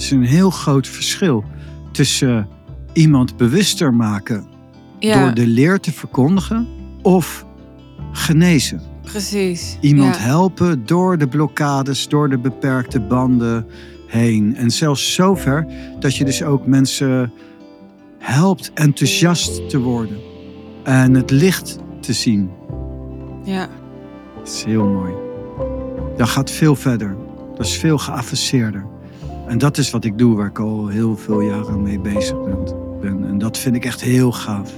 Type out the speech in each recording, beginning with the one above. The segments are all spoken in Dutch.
is een heel groot verschil tussen iemand bewuster maken Ja, door de leer te verkondigen of genezen. precies. Iemand ja. helpen door de blokkades, door de beperkte banden heen. En zelfs zover dat je dus ook mensen helpt enthousiast te worden en het licht te zien. Ja, Dat is heel mooi. Dat gaat veel verder. Dat is veel geavanceerder. En dat is wat ik doe, waar ik al heel veel jaren mee bezig ben. En dat vind ik echt heel gaaf.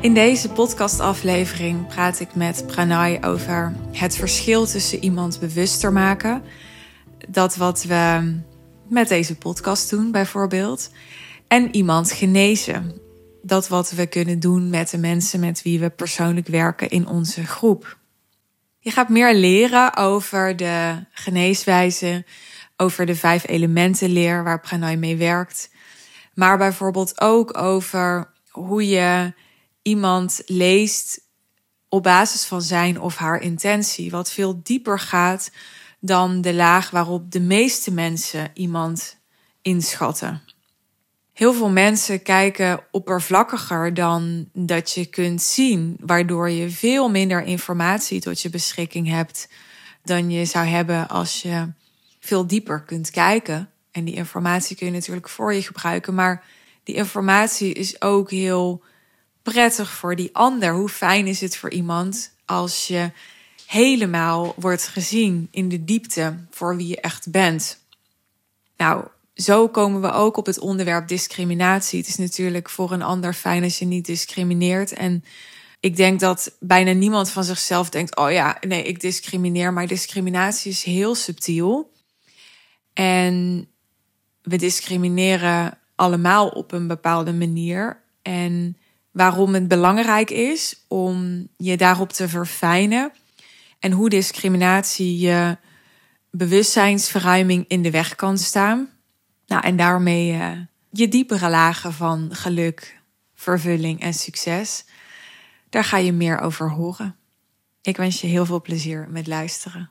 In deze podcastaflevering praat ik met Pranay over het verschil tussen iemand bewuster maken. Dat wat we met deze podcast doen, bijvoorbeeld. En iemand genezen. Dat wat we kunnen doen met de mensen met wie we persoonlijk werken in onze groep. Je gaat meer leren over de geneeswijze, over de vijf elementen leer waar Pranay mee werkt. Maar bijvoorbeeld ook over hoe je iemand leest op basis van zijn of haar intentie. Wat veel dieper gaat dan de laag waarop de meeste mensen iemand inschatten. Heel veel mensen kijken oppervlakkiger dan dat je kunt zien, waardoor je veel minder informatie tot je beschikking hebt dan je zou hebben als je veel dieper kunt kijken. En die informatie kun je natuurlijk voor je gebruiken, maar die informatie is ook heel prettig voor die ander. Hoe fijn is het voor iemand als je helemaal wordt gezien in de diepte voor wie je echt bent? Nou, zo komen we ook op het onderwerp discriminatie. Het is natuurlijk voor een ander fijn als je niet discrimineert. En ik denk dat bijna niemand van zichzelf denkt: oh ja, nee, ik discrimineer. Maar discriminatie is heel subtiel. En we discrimineren allemaal op een bepaalde manier. En waarom het belangrijk is om je daarop te verfijnen. En hoe discriminatie je bewustzijnsverruiming in de weg kan staan. Nou, en daarmee eh, je diepere lagen van geluk, vervulling en succes. Daar ga je meer over horen. Ik wens je heel veel plezier met luisteren.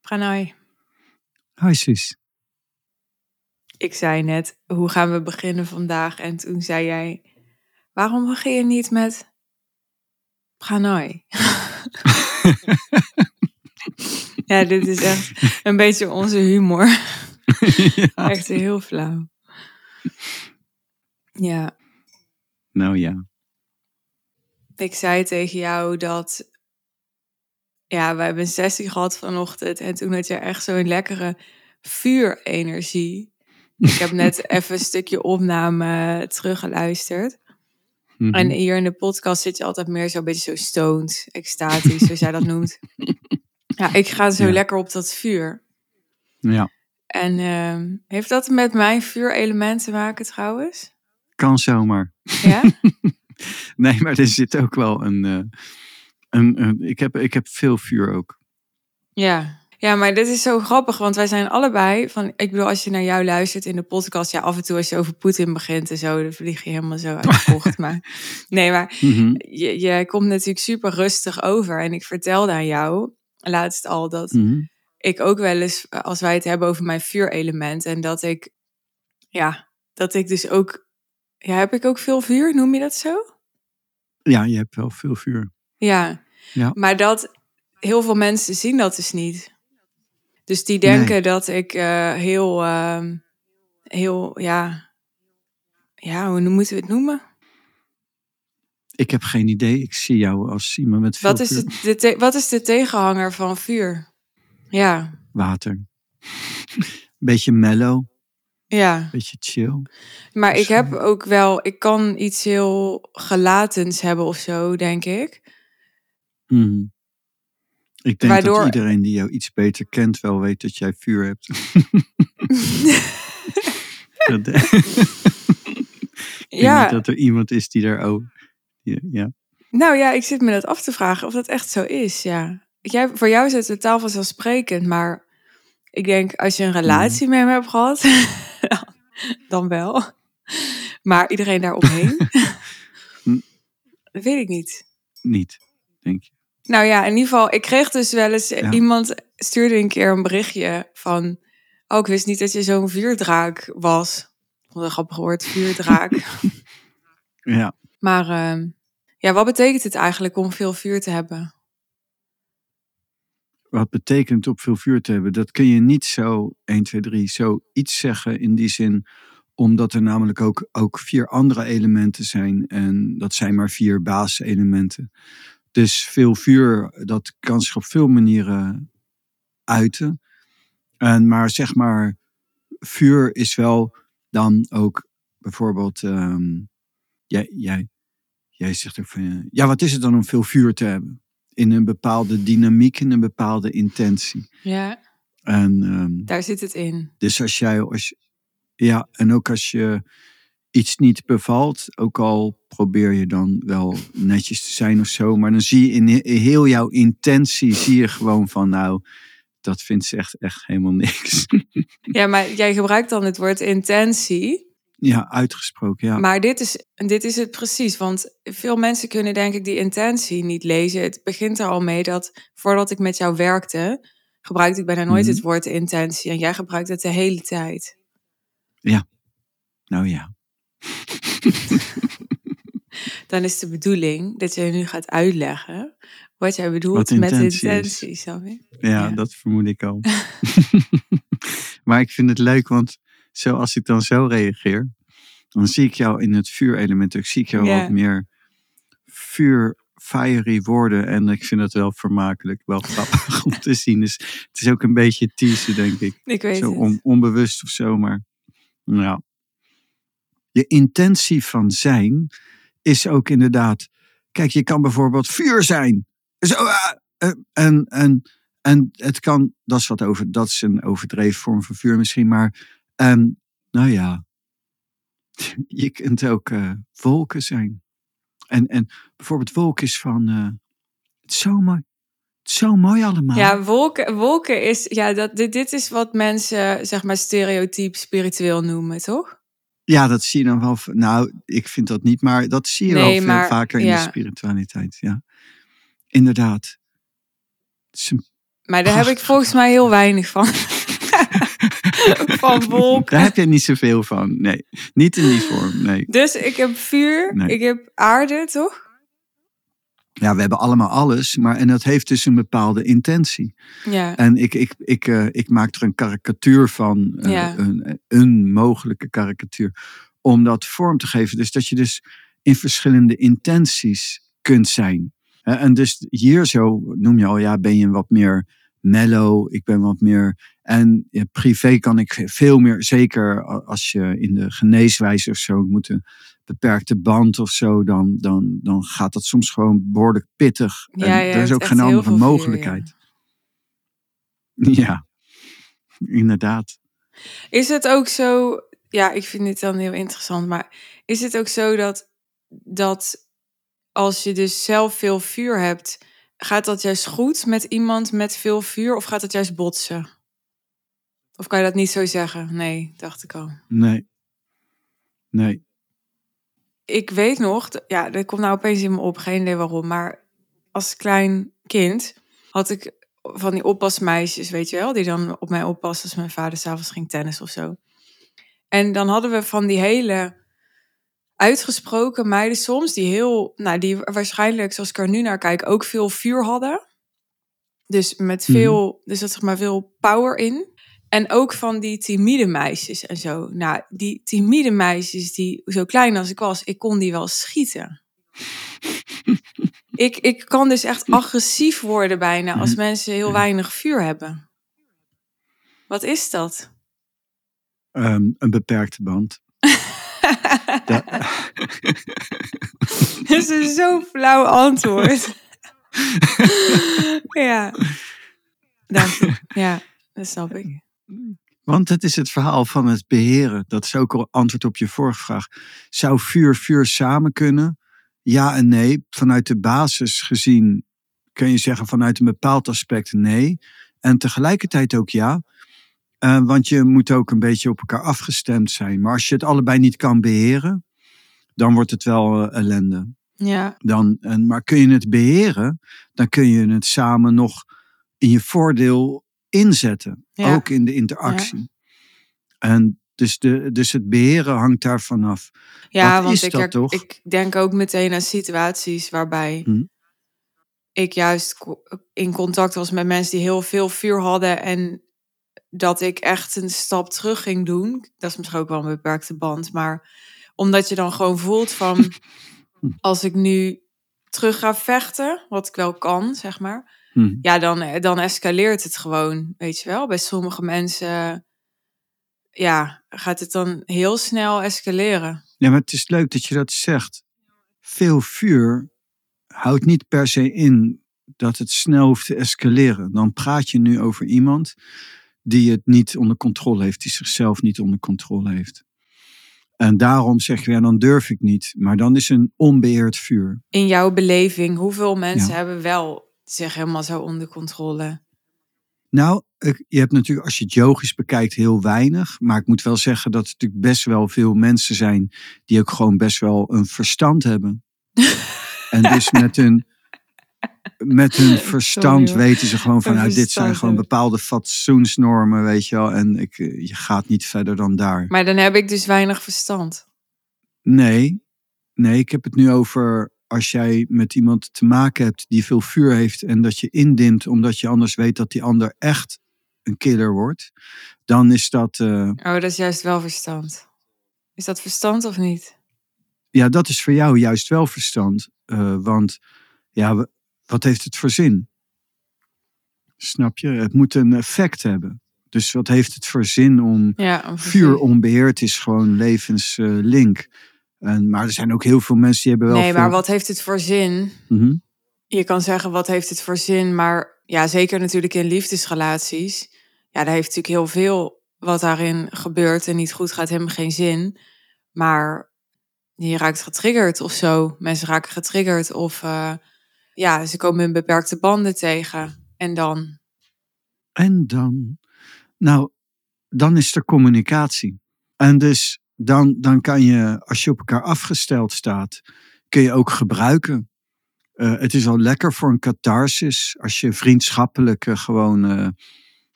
Pranay, Hoi Suus. ik zei net, hoe gaan we beginnen vandaag? En toen zei jij, waarom begin je niet met Pranay? ja, dit is echt een beetje onze humor. ja. Echt heel flauw. Ja, Nou ja. ik zei tegen jou dat. Ja, we hebben een sessie gehad vanochtend. En toen had je echt zo'n lekkere vuurenergie. Ik heb net even een stukje opname teruggeluisterd. Mhm. En hier in de podcast zit je altijd meer zo'n beetje zo stoned, extatisch, zoals jij dat noemt. Ja, ik ga zo Ja. lekker op dat vuur. Ja, En ehm, heeft dat met mijn vuurelement te maken trouwens? kan zomaar. Ja? Nee, maar er zit ook wel een. eh, een, een ik, heb, ik heb veel vuur ook. Ja. Ja, maar dit is zo grappig, want wij zijn allebei van. Ik bedoel, als je naar jou luistert in de podcast, ja, af en toe als je over Poetin begint en zo, dan vlieg je helemaal zo uit de bocht. maar nee, maar Mhm. je, je komt natuurlijk super rustig over. En ik vertelde aan jou laatst al dat Mhm. ik ook wel eens, als wij het hebben over mijn vuurelement, en dat ik, ja, dat ik dus ook. Ja, heb ik ook veel vuur? Noem je dat zo? Ja, je hebt wel veel vuur. Ja. Ja. Maar dat heel veel mensen zien dat dus niet. Dus die denken Nee. dat ik eh, heel, ehm, heel, ja, ja, hoe moeten we het noemen? Ik heb geen idee. Ik zie jou als iemand met veel Wat is, het, de te- wat is de tegenhanger van vuur? Ja, Water. Beetje mellow. ja. Beetje chill. Maar ik Zo. heb ook wel, ik kan iets heel gelatens hebben of zo, denk ik. Mhm. Ik denk Waardoor- dat iedereen die jou iets beter kent wel weet dat jij vuur hebt. Ik ja, dat er iemand is die daar ook... Ja, nou ja, ik zit me dat af te vragen of dat echt zo is, ja. Jij, voor jou is het totaal vanzelfsprekend, maar Ik denk, als je een relatie met hem hebt gehad, dan wel. Maar iedereen daaromheen, Hm. dat weet ik niet. Niet, denk je. Nou ja, in ieder geval, ik kreeg dus wel eens... Ja. Iemand stuurde een keer een berichtje van... Oh, ik wist niet dat je zo'n vuurdraak was. Wat een grappig woord, vuurdraak. Ja. maar ehm, ja, wat betekent het eigenlijk om veel vuur te hebben? Wat betekent op veel vuur te hebben? Dat kun je niet zo 1, 2, 3 zo iets zeggen in die zin. Omdat er namelijk ook, ook vier andere elementen zijn. En dat zijn maar vier basiselementen. Dus veel vuur, dat kan zich op veel manieren uiten. En maar zeg maar, vuur is wel dan ook bijvoorbeeld. ehm, jij, jij, jij zegt ook van. Ja, wat is het dan om veel vuur te hebben? In een bepaalde dynamiek, in een bepaalde intentie. Ja, En ehm, daar zit het in. dus als jij, als ja, en ook als je iets niet bevalt, ook al probeer je dan wel netjes te zijn of zo, maar dan zie je in he- heel jouw intentie, zie je gewoon van, nou, dat vindt ze echt, echt helemaal niks. Ja, maar jij gebruikt dan het woord intentie. ja, uitgesproken, ja. Maar dit is, dit is het precies. Want veel mensen kunnen denk ik die intentie niet lezen. Het begint er al mee dat voordat ik met jou werkte, gebruikte ik bijna nooit Mhm. het woord intentie. En jij gebruikt het de hele tijd. Nou ja, Dan is de bedoeling dat je nu gaat uitleggen wat jij bedoelt Wat met intentie is. intentie. Snap je? ja, Ja. dat vermoed ik al. maar ik vind het leuk, want zoals ik dan zo reageer, dan zie ik jou in het vuurelement, ook zie ik jou wat meer vuur, fiery worden. En ik vind het wel vermakelijk, wel grappig om te zien. Dus het is ook een beetje teasen, denk ik. Ik weet Zo on- onbewust of zo, maar nou. Je intentie van zijn is ook inderdaad. Kijk, je kan bijvoorbeeld vuur zijn. Zo, ah, eh, en, en, en het kan, dat is wat over, dat is een overdreven vorm van vuur misschien, maar ehm, nou ja, je kunt ook eh, wolken zijn. En, en bijvoorbeeld wolken is van, eh, het is zo mooi, zo mooi allemaal. Ja, wolken, wolken is, ja, dat, dit, dit is wat mensen, zeg maar, stereotyp spiritueel noemen, toch? Ja, dat zie je dan wel. Nou, ik vind dat niet, maar dat zie je Nee, wel veel maar- vaker in ja. de spiritualiteit. Ja, inderdaad. Maar daar heb ik volgens mij heel weinig van. van wolken. Daar heb je niet zoveel van. Nee, niet in die vorm. Nee. Dus ik heb vuur, Nee. ik heb aarde, toch? Ja, we hebben allemaal alles, maar en dat heeft dus een bepaalde intentie. Ja. En ik, ik, ik, eh, ik maak er een karikatuur van, eh, Ja. een, een mogelijke karikatuur, om dat vorm te geven. Dus dat je dus in verschillende intenties kunt zijn. En dus hier zo noem je al, ja, ben je wat meer mellow, ik ben wat meer. En privé kan ik veel meer, zeker als je in de geneeswijze of zo moet een beperkte band of zo, dan, dan, dan gaat dat soms gewoon behoorlijk pittig. Ja, en er is ook geen andere vuur, ja. mogelijkheid. Ja, inderdaad. Is het ook zo, ja, ik vind dit dan heel interessant, maar is het ook zo dat, dat als je dus zelf veel vuur hebt, gaat dat juist goed met iemand met veel vuur of gaat het juist botsen? Of kan je dat niet zo zeggen? Nee, dacht ik al. Nee. Nee. Ik weet nog, ja, dat komt nou opeens in me op, geen idee waarom, maar als klein kind had ik van die oppasmeisjes, weet je wel, die dan op mij oppassen als mijn vader s'avonds ging tennis of zo. En dan hadden we van die hele uitgesproken meiden soms, die heel, nou, die waarschijnlijk, zoals ik er nu naar kijk, ook veel vuur hadden. Dus met Mhm. veel, dus dat zeg maar veel power in. En ook van die timide meisjes en zo. Nou, die timide meisjes, die zo klein als ik was, ik kon die wel schieten. ik, ik kan dus echt agressief worden bijna als mensen heel weinig vuur hebben. Wat is dat? Ehm, een beperkte band. Da- Dat is een zo flauw antwoord. ja. Dank je. Ja, dat snap ik. Want het is het verhaal van het beheren. Dat is ook al antwoord op je vorige vraag. Zou vuur vuur samen kunnen? Ja en nee. Vanuit de basis gezien kun je zeggen vanuit een bepaald aspect nee. En tegelijkertijd ook ja. Eh, want je moet ook een beetje op elkaar afgestemd zijn. Maar als je het allebei niet kan beheren, dan wordt het wel eh, ellende. Ja, Dan, en, maar kun je het beheren, dan kun je het samen nog in je voordeel inzetten. Ja. Ook in de interactie. En dus, de, dus het beheren hangt daarvan af. ja Wat want is ik, dat toch? ik denk ook meteen aan situaties waarbij Hm. ik juist in contact was met mensen die heel veel vuur hadden en dat ik echt een stap terug ging doen. Dat is misschien ook wel een beperkte band, maar omdat je dan gewoon voelt van als ik nu terug ga vechten, wat ik wel kan, zeg maar, Hm. ja, dan, dan escaleert het gewoon, weet je wel. Bij sommige mensen, ja, gaat het dan heel snel escaleren. Ja, maar het is leuk dat je dat zegt. Veel vuur houdt niet per se in dat het snel hoeft te escaleren. Dan praat je nu over iemand die het niet onder controle heeft, die zichzelf niet onder controle heeft. En daarom zeg je, ja, dan durf ik niet. Maar dan is een onbeheerd vuur. In jouw beleving, hoeveel mensen Ja. hebben wel zich helemaal zo onder controle? Nou, je hebt natuurlijk, als je het yogisch bekijkt, heel weinig. Maar ik moet wel zeggen dat er natuurlijk best wel veel mensen zijn die ook gewoon best wel een verstand hebben. en dus met hun, met hun verstand weten ze gewoon van, nou, dit zijn gewoon bepaalde fatsoensnormen, weet je wel. En ik, eh, je gaat niet verder dan daar. Maar dan heb ik dus weinig verstand. Nee, nee, ik heb het nu over als jij met iemand te maken hebt die veel vuur heeft en dat je indimt omdat je anders weet dat die ander echt een killer wordt, dan is dat, eh, Oh, dat is juist wel verstand. Is dat verstand of niet? ja, dat is voor jou juist wel verstand. Eh, want ja, wat heeft het voor zin? Snap je? Het moet een effect hebben. Dus wat heeft het voor zin om Ja, om vuur onbeheerd is gewoon levenslink. En, maar er zijn ook heel veel mensen die hebben wel Nee, veel... maar wat heeft het voor zin? Mhm. Je kan zeggen, wat heeft het voor zin? Maar ja, zeker natuurlijk in liefdesrelaties. Ja, daar heeft natuurlijk heel veel wat daarin gebeurt en niet goed gaat, helemaal geen zin. Maar je raakt getriggerd of zo. Mensen raken getriggerd of eh, ja, ze komen in beperkte banden tegen. En dan, En dan, nou, dan is er communicatie. En dus dan, dan kan je, als je op elkaar afgesteld staat, kun je ook gebruiken. Eh, het is al lekker voor een catharsis als je vriendschappelijk eh, gewoon eh,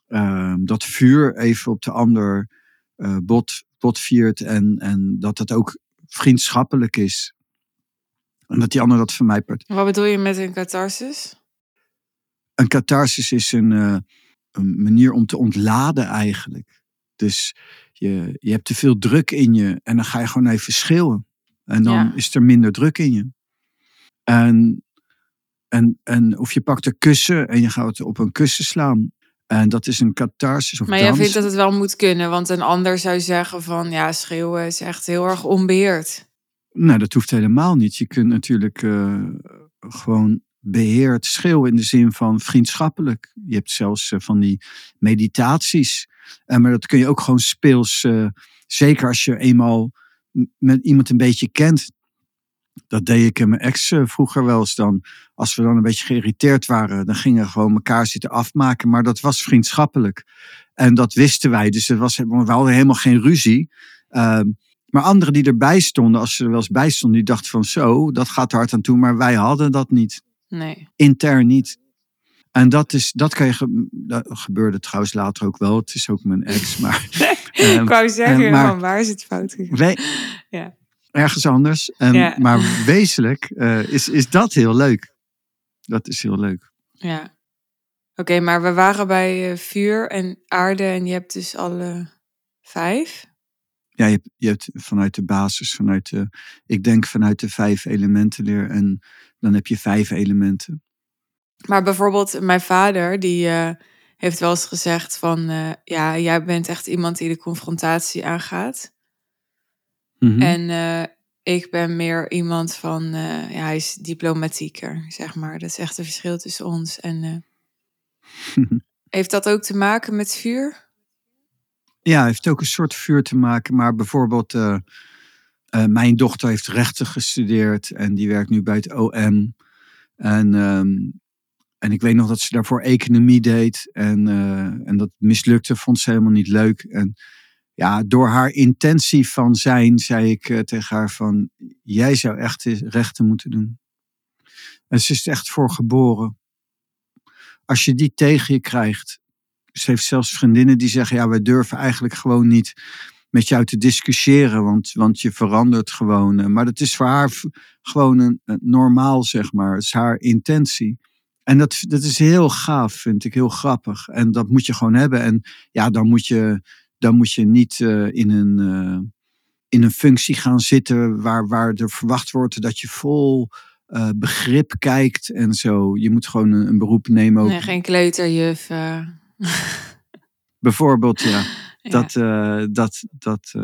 eh, dat vuur even op de ander bot, bot viert en, en dat het ook vriendschappelijk is. En dat die ander dat vermijpert. wat bedoel je met een catharsis? een catharsis is een, een manier om te ontladen eigenlijk. Dus je, je hebt te veel druk in je en dan ga je gewoon even schreeuwen. En dan Ja. is er minder druk in je. En, en, en of je pakt een kussen en je gaat op een kussen slaan. En dat is een catharsis of Maar jij dans. vindt dat het wel moet kunnen, want een ander zou zeggen van ja, schreeuwen is echt heel erg onbeheerd. Nou, dat hoeft helemaal niet. Je kunt natuurlijk eh, gewoon beheerd schreeuwen in de zin van vriendschappelijk. Je hebt zelfs eh, van die meditaties. Eh, maar dat kun je ook gewoon speels, eh, zeker als je eenmaal met iemand een beetje kent. Dat deed ik en mijn ex vroeger wel eens dan. Als we dan een beetje geïrriteerd waren, dan gingen we gewoon elkaar zitten afmaken. Maar dat was vriendschappelijk. En dat wisten wij. Dus het was, we hadden helemaal geen ruzie. Ehm, maar anderen die erbij stonden, als ze er wel eens bij stonden, die dachten van zo, dat gaat hard aan toe. Maar wij hadden dat niet. Nee. Intern niet. En dat, is, dat kan je, ge- dat gebeurde trouwens later ook wel. Het is ook mijn ex, maar Ehm, ik wou zeggen, eh, maar- van, waar is het fout gegaan? Ja. ergens anders. Ja. Maar wezenlijk eh, is, is dat heel leuk. Dat is heel leuk. Ja. Oké, maar we waren bij eh, vuur en aarde en je hebt dus alle vijf. Ja, je hebt, je hebt vanuit de basis, vanuit de, ik denk vanuit de vijf elementenleer. En dan heb je vijf elementen. Maar bijvoorbeeld mijn vader, die eh, heeft wel eens gezegd van... eh, ja, jij bent echt iemand die de confrontatie aangaat. Mhm. En eh, ik ben meer iemand van... ja, hij is diplomatieker, zeg maar. Dat is echt een verschil tussen ons. En heeft dat ook te maken met vuur? Ja, heeft ook een soort vuur te maken. Maar bijvoorbeeld, eh, mijn dochter heeft rechten gestudeerd en die werkt nu bij het OM. En, ehm, en ik weet nog dat ze daarvoor economie deed. En, eh, en dat mislukte, vond ze helemaal niet leuk. En ja, door haar intentie van zijn, zei ik eh, tegen haar van, jij zou echt rechten moeten doen. En ze is echt voor geboren. Als je die tegen je krijgt. Ze heeft zelfs vriendinnen die zeggen, ja, wij durven eigenlijk gewoon niet met jou te discussiëren, want, want je verandert gewoon. Eh, maar dat is voor haar gewoon een, een normaal, zeg maar. Het is haar intentie. En dat, dat is heel gaaf, vind ik, heel grappig. En dat moet je gewoon hebben. En ja, dan moet je, dan moet je niet uh, in, een, uh, in een functie gaan zitten waar, waar er verwacht wordt dat je vol uh, begrip kijkt en zo. Je moet gewoon een, een beroep nemen. Ook. Nee, geen kleuterjuf. Bijvoorbeeld, ja. Dat, dat, dat,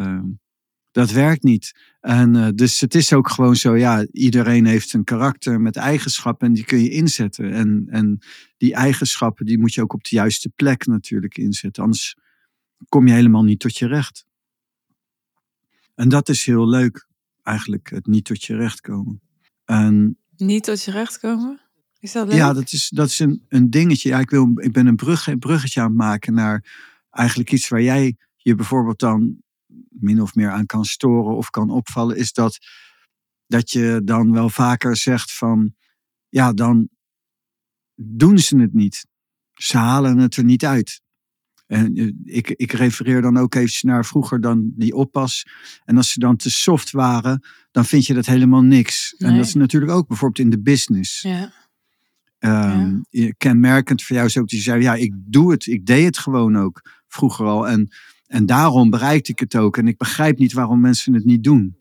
dat werkt niet. En uh, dus het is ook gewoon zo, ja, iedereen heeft een karakter met eigenschappen en die kun je inzetten. En, en die eigenschappen, die moet je ook op de juiste plek natuurlijk inzetten. Anders kom je helemaal niet tot je recht. En dat is heel leuk, eigenlijk, het niet tot je recht komen. En, niet tot je recht komen? Is dat leuk? Ja, dat is, dat is een, een dingetje. Ja, ik, wil, ik ben een brug, bruggetje aan het maken naar eigenlijk iets waar jij je bijvoorbeeld dan min of meer aan kan storen of kan opvallen, is dat, dat je dan wel vaker zegt van, ja, dan doen ze het niet. Ze halen het er niet uit. En eh, ik, ik refereer dan ook even naar vroeger dan die oppas. En als ze dan te soft waren, dan vind je dat helemaal niks. En dat is natuurlijk ook bijvoorbeeld in de business. Ja. Um, ja. Kenmerkend voor jou is ook dat je zei, ja, ik doe het. Ik deed het gewoon ook vroeger al. En en daarom bereikte ik het ook. En ik begrijp niet waarom mensen het niet doen.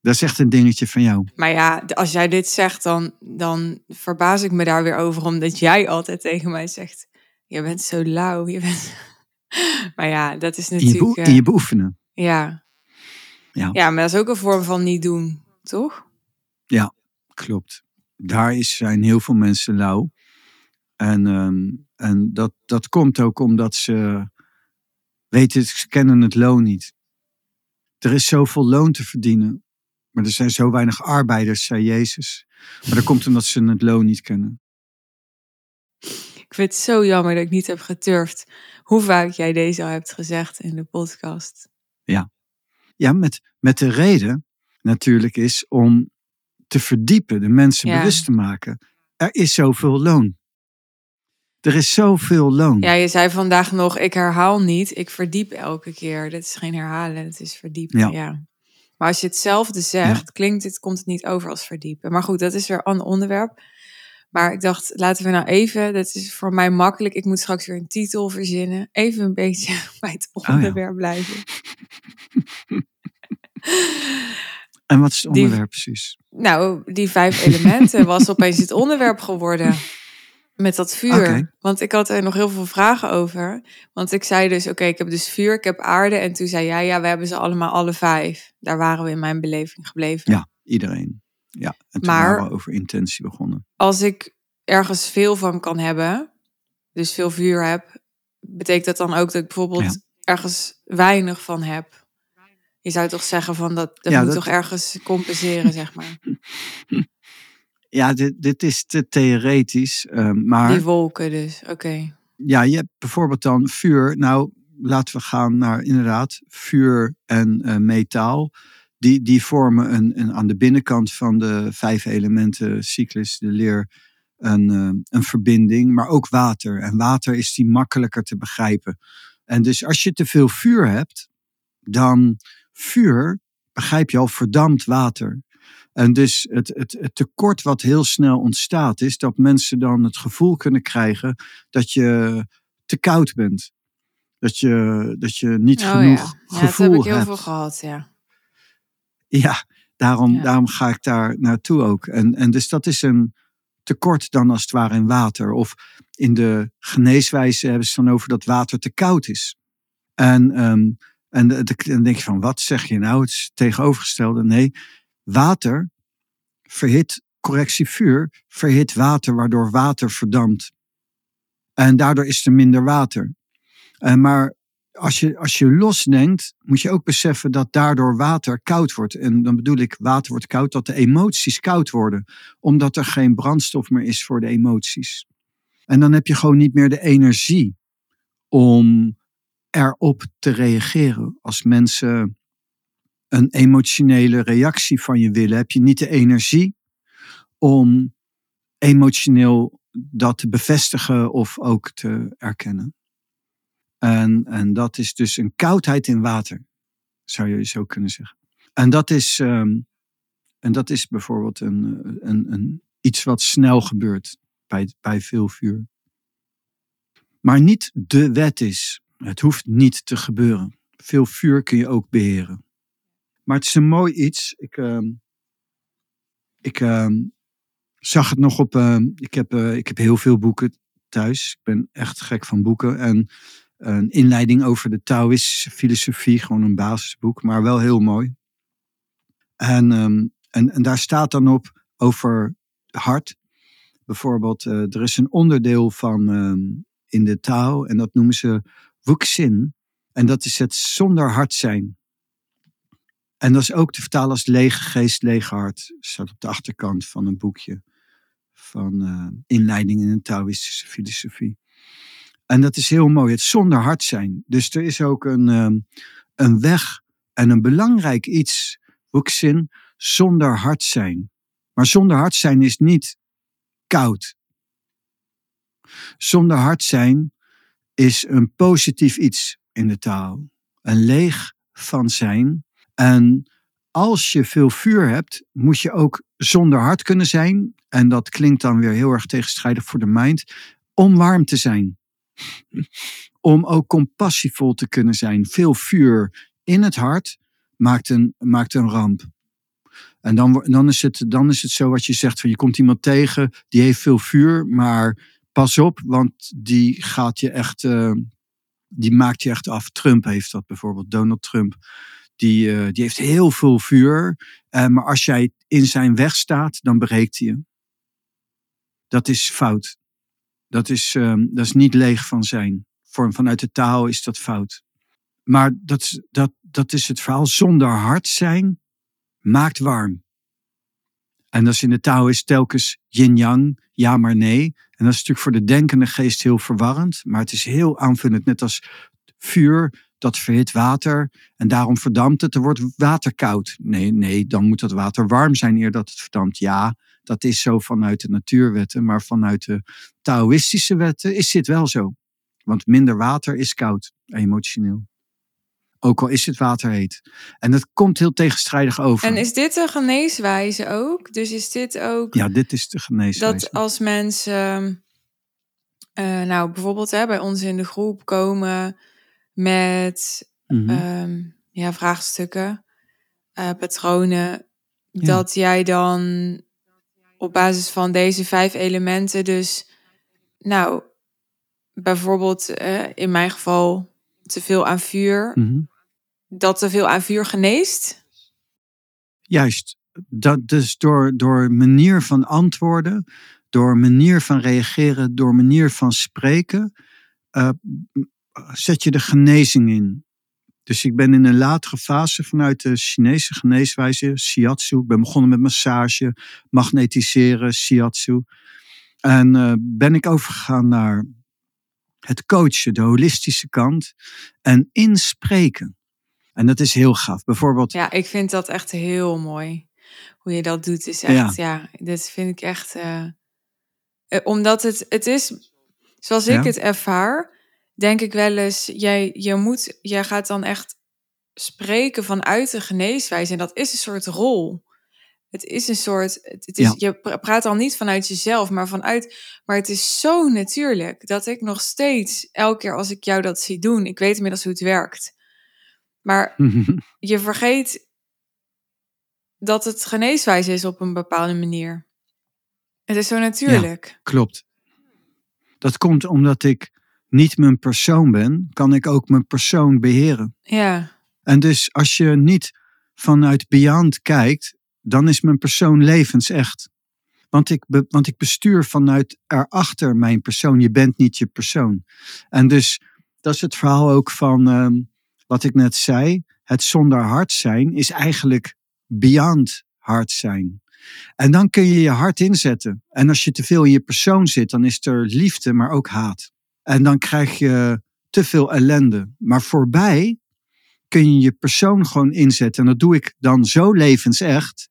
Dat is echt een dingetje van jou. Maar ja, als jij dit zegt, dan, dan verbaas ik me daar weer over. Omdat jij altijd tegen mij zegt: Je bent zo lauw. Je bent... maar ja, dat is natuurlijk. In je, in je beoefenen. Ja. ja. Ja, maar dat is ook een vorm van niet doen, toch? Ja, klopt. Daar is, zijn heel veel mensen lauw. En, um, en dat, dat komt ook omdat ze weten, ze kennen het loon niet. Er is zoveel loon te verdienen, maar er zijn zo weinig arbeiders, zei Jezus. Maar dat komt omdat ze het loon niet kennen. Ik vind het zo jammer dat ik niet heb geturfd hoe vaak jij deze al hebt gezegd in de podcast. Ja, ja met, met de reden natuurlijk is om te verdiepen, de mensen bewust te maken. Er is zoveel loon. Er is zoveel loon. Ja, je zei vandaag nog, ik herhaal niet, ik verdiep elke keer. Dit is geen herhalen, het is verdiepen. Ja. Maar als je hetzelfde zegt, klinkt het, komt het niet over als verdiepen. Maar goed, dat is weer een onderwerp. Maar ik dacht, laten we nou even, dat is voor mij makkelijk. Ik moet straks weer een titel verzinnen. Even een beetje bij het oh onderwerp blijven. En wat is het onderwerp precies? Nou, die vijf elementen was opeens het onderwerp geworden. Met dat vuur. Want ik had er nog heel veel vragen over. Want ik zei dus, oké, ik heb dus vuur, ik heb aarde. En toen zei jij, ja, we hebben ze allemaal alle vijf. Daar waren we in mijn beleving gebleven. Ja, iedereen. Ja, en toen maar, waren we over intentie begonnen. Als ik ergens veel van kan hebben, dus veel vuur heb, betekent dat dan ook dat ik bijvoorbeeld ergens weinig van heb? Je zou toch zeggen van dat, dat moet toch ergens compenseren, zeg maar. Ja, dit, dit is te theoretisch. Uh, maar, Die wolken dus, oké. Ja, je hebt bijvoorbeeld dan vuur. Nou, laten we gaan naar inderdaad vuur en uh, metaal. Die, die vormen een, een, aan de binnenkant van de vijf elementen cyclus, de leer, een, uh, een verbinding. Maar ook water. En water is die makkelijker te begrijpen. En dus als je te veel vuur hebt, dan vuur, begrijp je al, verdampt water. En dus het, het, het, tekort wat heel snel ontstaat, is dat mensen dan het gevoel kunnen krijgen dat je te koud bent. Dat je, dat je niet oh, genoeg ja. gevoel hebt. Ja, dat heb ik heel veel gehad, ja. Ja, daarom, daarom ga ik daar naartoe ook. En, en dus dat is een tekort dan als het ware in water. Of in de geneeswijze hebben ze dan over dat water te koud is. En, um, en dan denk je van, wat zeg je nou? Het is tegenovergestelde. Nee, Water verhit, correctie vuur, verhit water, waardoor water verdampt. En daardoor is er minder water. Maar als je, als je losdenkt, moet je ook beseffen dat daardoor water koud wordt. En dan bedoel ik, water wordt koud, dat de emoties koud worden. Omdat er geen brandstof meer is voor de emoties. En dan heb je gewoon niet meer de energie om erop te reageren. Als mensen een emotionele reactie van je willen, heb je niet de energie om emotioneel dat te bevestigen of ook te erkennen. En, en dat is dus een koudheid in water, zou je zo kunnen zeggen. En dat is, ehm, en dat is bijvoorbeeld een, een, een, iets wat snel gebeurt bij, bij veel vuur. Maar niet de wet is. Het hoeft niet te gebeuren. Veel vuur kun je ook beheren. Maar het is een mooi iets. Ik, ehm, ik ehm, zag het nog op. ik, heb, uh, ik heb heel veel boeken thuis. Ik ben echt gek van boeken. En een inleiding over de Taoïstische filosofie, gewoon een basisboek, maar wel heel mooi. En, en, en daar staat dan op over hart. Bijvoorbeeld, uh, er is een onderdeel van in de Tao en dat noemen ze wuxin. En dat is het zonder hart zijn. En dat is ook te vertalen als lege geest, lege hart. Staat op de achterkant van een boekje van uh, inleiding in de Taoïstische filosofie. En dat is heel mooi, het zonder hart zijn. Dus er is ook een, um, een weg en een belangrijk iets, zin, zonder hart zijn. Maar zonder hart zijn is niet koud. Zonder hart zijn is een positief iets in de taal. Een leeg van zijn. En als je veel vuur hebt, moet je ook zonder hart kunnen zijn. En dat klinkt dan weer heel erg tegenstrijdig voor de mind. Om warm te zijn. Om ook compassievol te kunnen zijn. Veel vuur in het hart maakt een, maakt een ramp. En dan, dan, is het, dan is het zo wat je zegt: van je komt iemand tegen, die heeft veel vuur, maar pas op, want die gaat je echt, uh, die maakt je echt af. Trump heeft dat bijvoorbeeld, Donald Trump. Die, uh, die heeft heel veel vuur, uh, maar als jij in zijn weg staat, dan breekt hij je. Dat is fout. Dat is, um, dat is niet leeg van zijn. Voor, vanuit de taal is dat fout. Maar dat, dat, dat is het verhaal. Zonder hart zijn maakt warm. En dat is in de taal is telkens yin-yang, ja maar nee. En dat is natuurlijk voor de denkende geest heel verwarrend. Maar het is heel aanvullend. Net als vuur, dat verhit water. En daarom verdampt het. Er wordt water koud. Nee, nee, dan moet dat water warm zijn eer dat het verdampt. Ja, dat is zo vanuit de natuurwetten, maar vanuit de Taoïstische wetten is dit wel zo. Want minder water is koud, emotioneel. Ook al is het water heet. En dat komt heel tegenstrijdig over. En is dit de geneeswijze ook? Dus is dit ook. Ja, dit is de geneeswijze. Dat als mensen. Uh, nou, bijvoorbeeld hè, bij ons in de groep komen met mm -hmm. um, ja, vraagstukken, uh, patronen. Ja. Dat jij dan op basis van deze vijf elementen dus, nou, bijvoorbeeld uh, in mijn geval te veel aan vuur, mm -hmm. dat te veel aan vuur geneest? Juist, dat dus door, door manier van antwoorden, door manier van reageren, door manier van spreken, uh, zet je de genezing in. Dus ik ben in een latere fase vanuit de Chinese geneeswijze, shiatsu. Ik ben begonnen met massage, magnetiseren, shiatsu. En uh, ben ik overgegaan naar het coachen, de holistische kant. En inspreken. En dat is heel gaaf. Bijvoorbeeld. Ja, ik vind dat echt heel mooi. Hoe je dat doet is echt, ja, ja dit vind ik echt. Uh, omdat het, het is, zoals ik ja? het ervaar, denk ik wel eens, jij, je moet, jij gaat dan echt spreken vanuit de geneeswijze. En dat is een soort rol. Het is een soort, het is, ja. je praat al niet vanuit jezelf, maar vanuit, maar het is zo natuurlijk dat ik nog steeds, elke keer als ik jou dat zie doen, ik weet inmiddels hoe het werkt. Maar je vergeet dat het geneeswijze is op een bepaalde manier. Het is zo natuurlijk. Ja, klopt. Dat komt omdat ik niet mijn persoon ben, kan ik ook mijn persoon beheren. Ja. En dus als je niet vanuit beyond kijkt, dan is mijn persoon levensecht. Want ik, be, want ik bestuur vanuit erachter mijn persoon. Je bent niet je persoon. En dus dat is het verhaal ook van uh, wat ik net zei. Het zonder hart zijn is eigenlijk beyond hart zijn. En dan kun je je hart inzetten. En als je te veel in je persoon zit, dan is er liefde, maar ook haat. En dan krijg je te veel ellende. Maar voorbij kun je je persoon gewoon inzetten. En dat doe ik dan zo levensecht.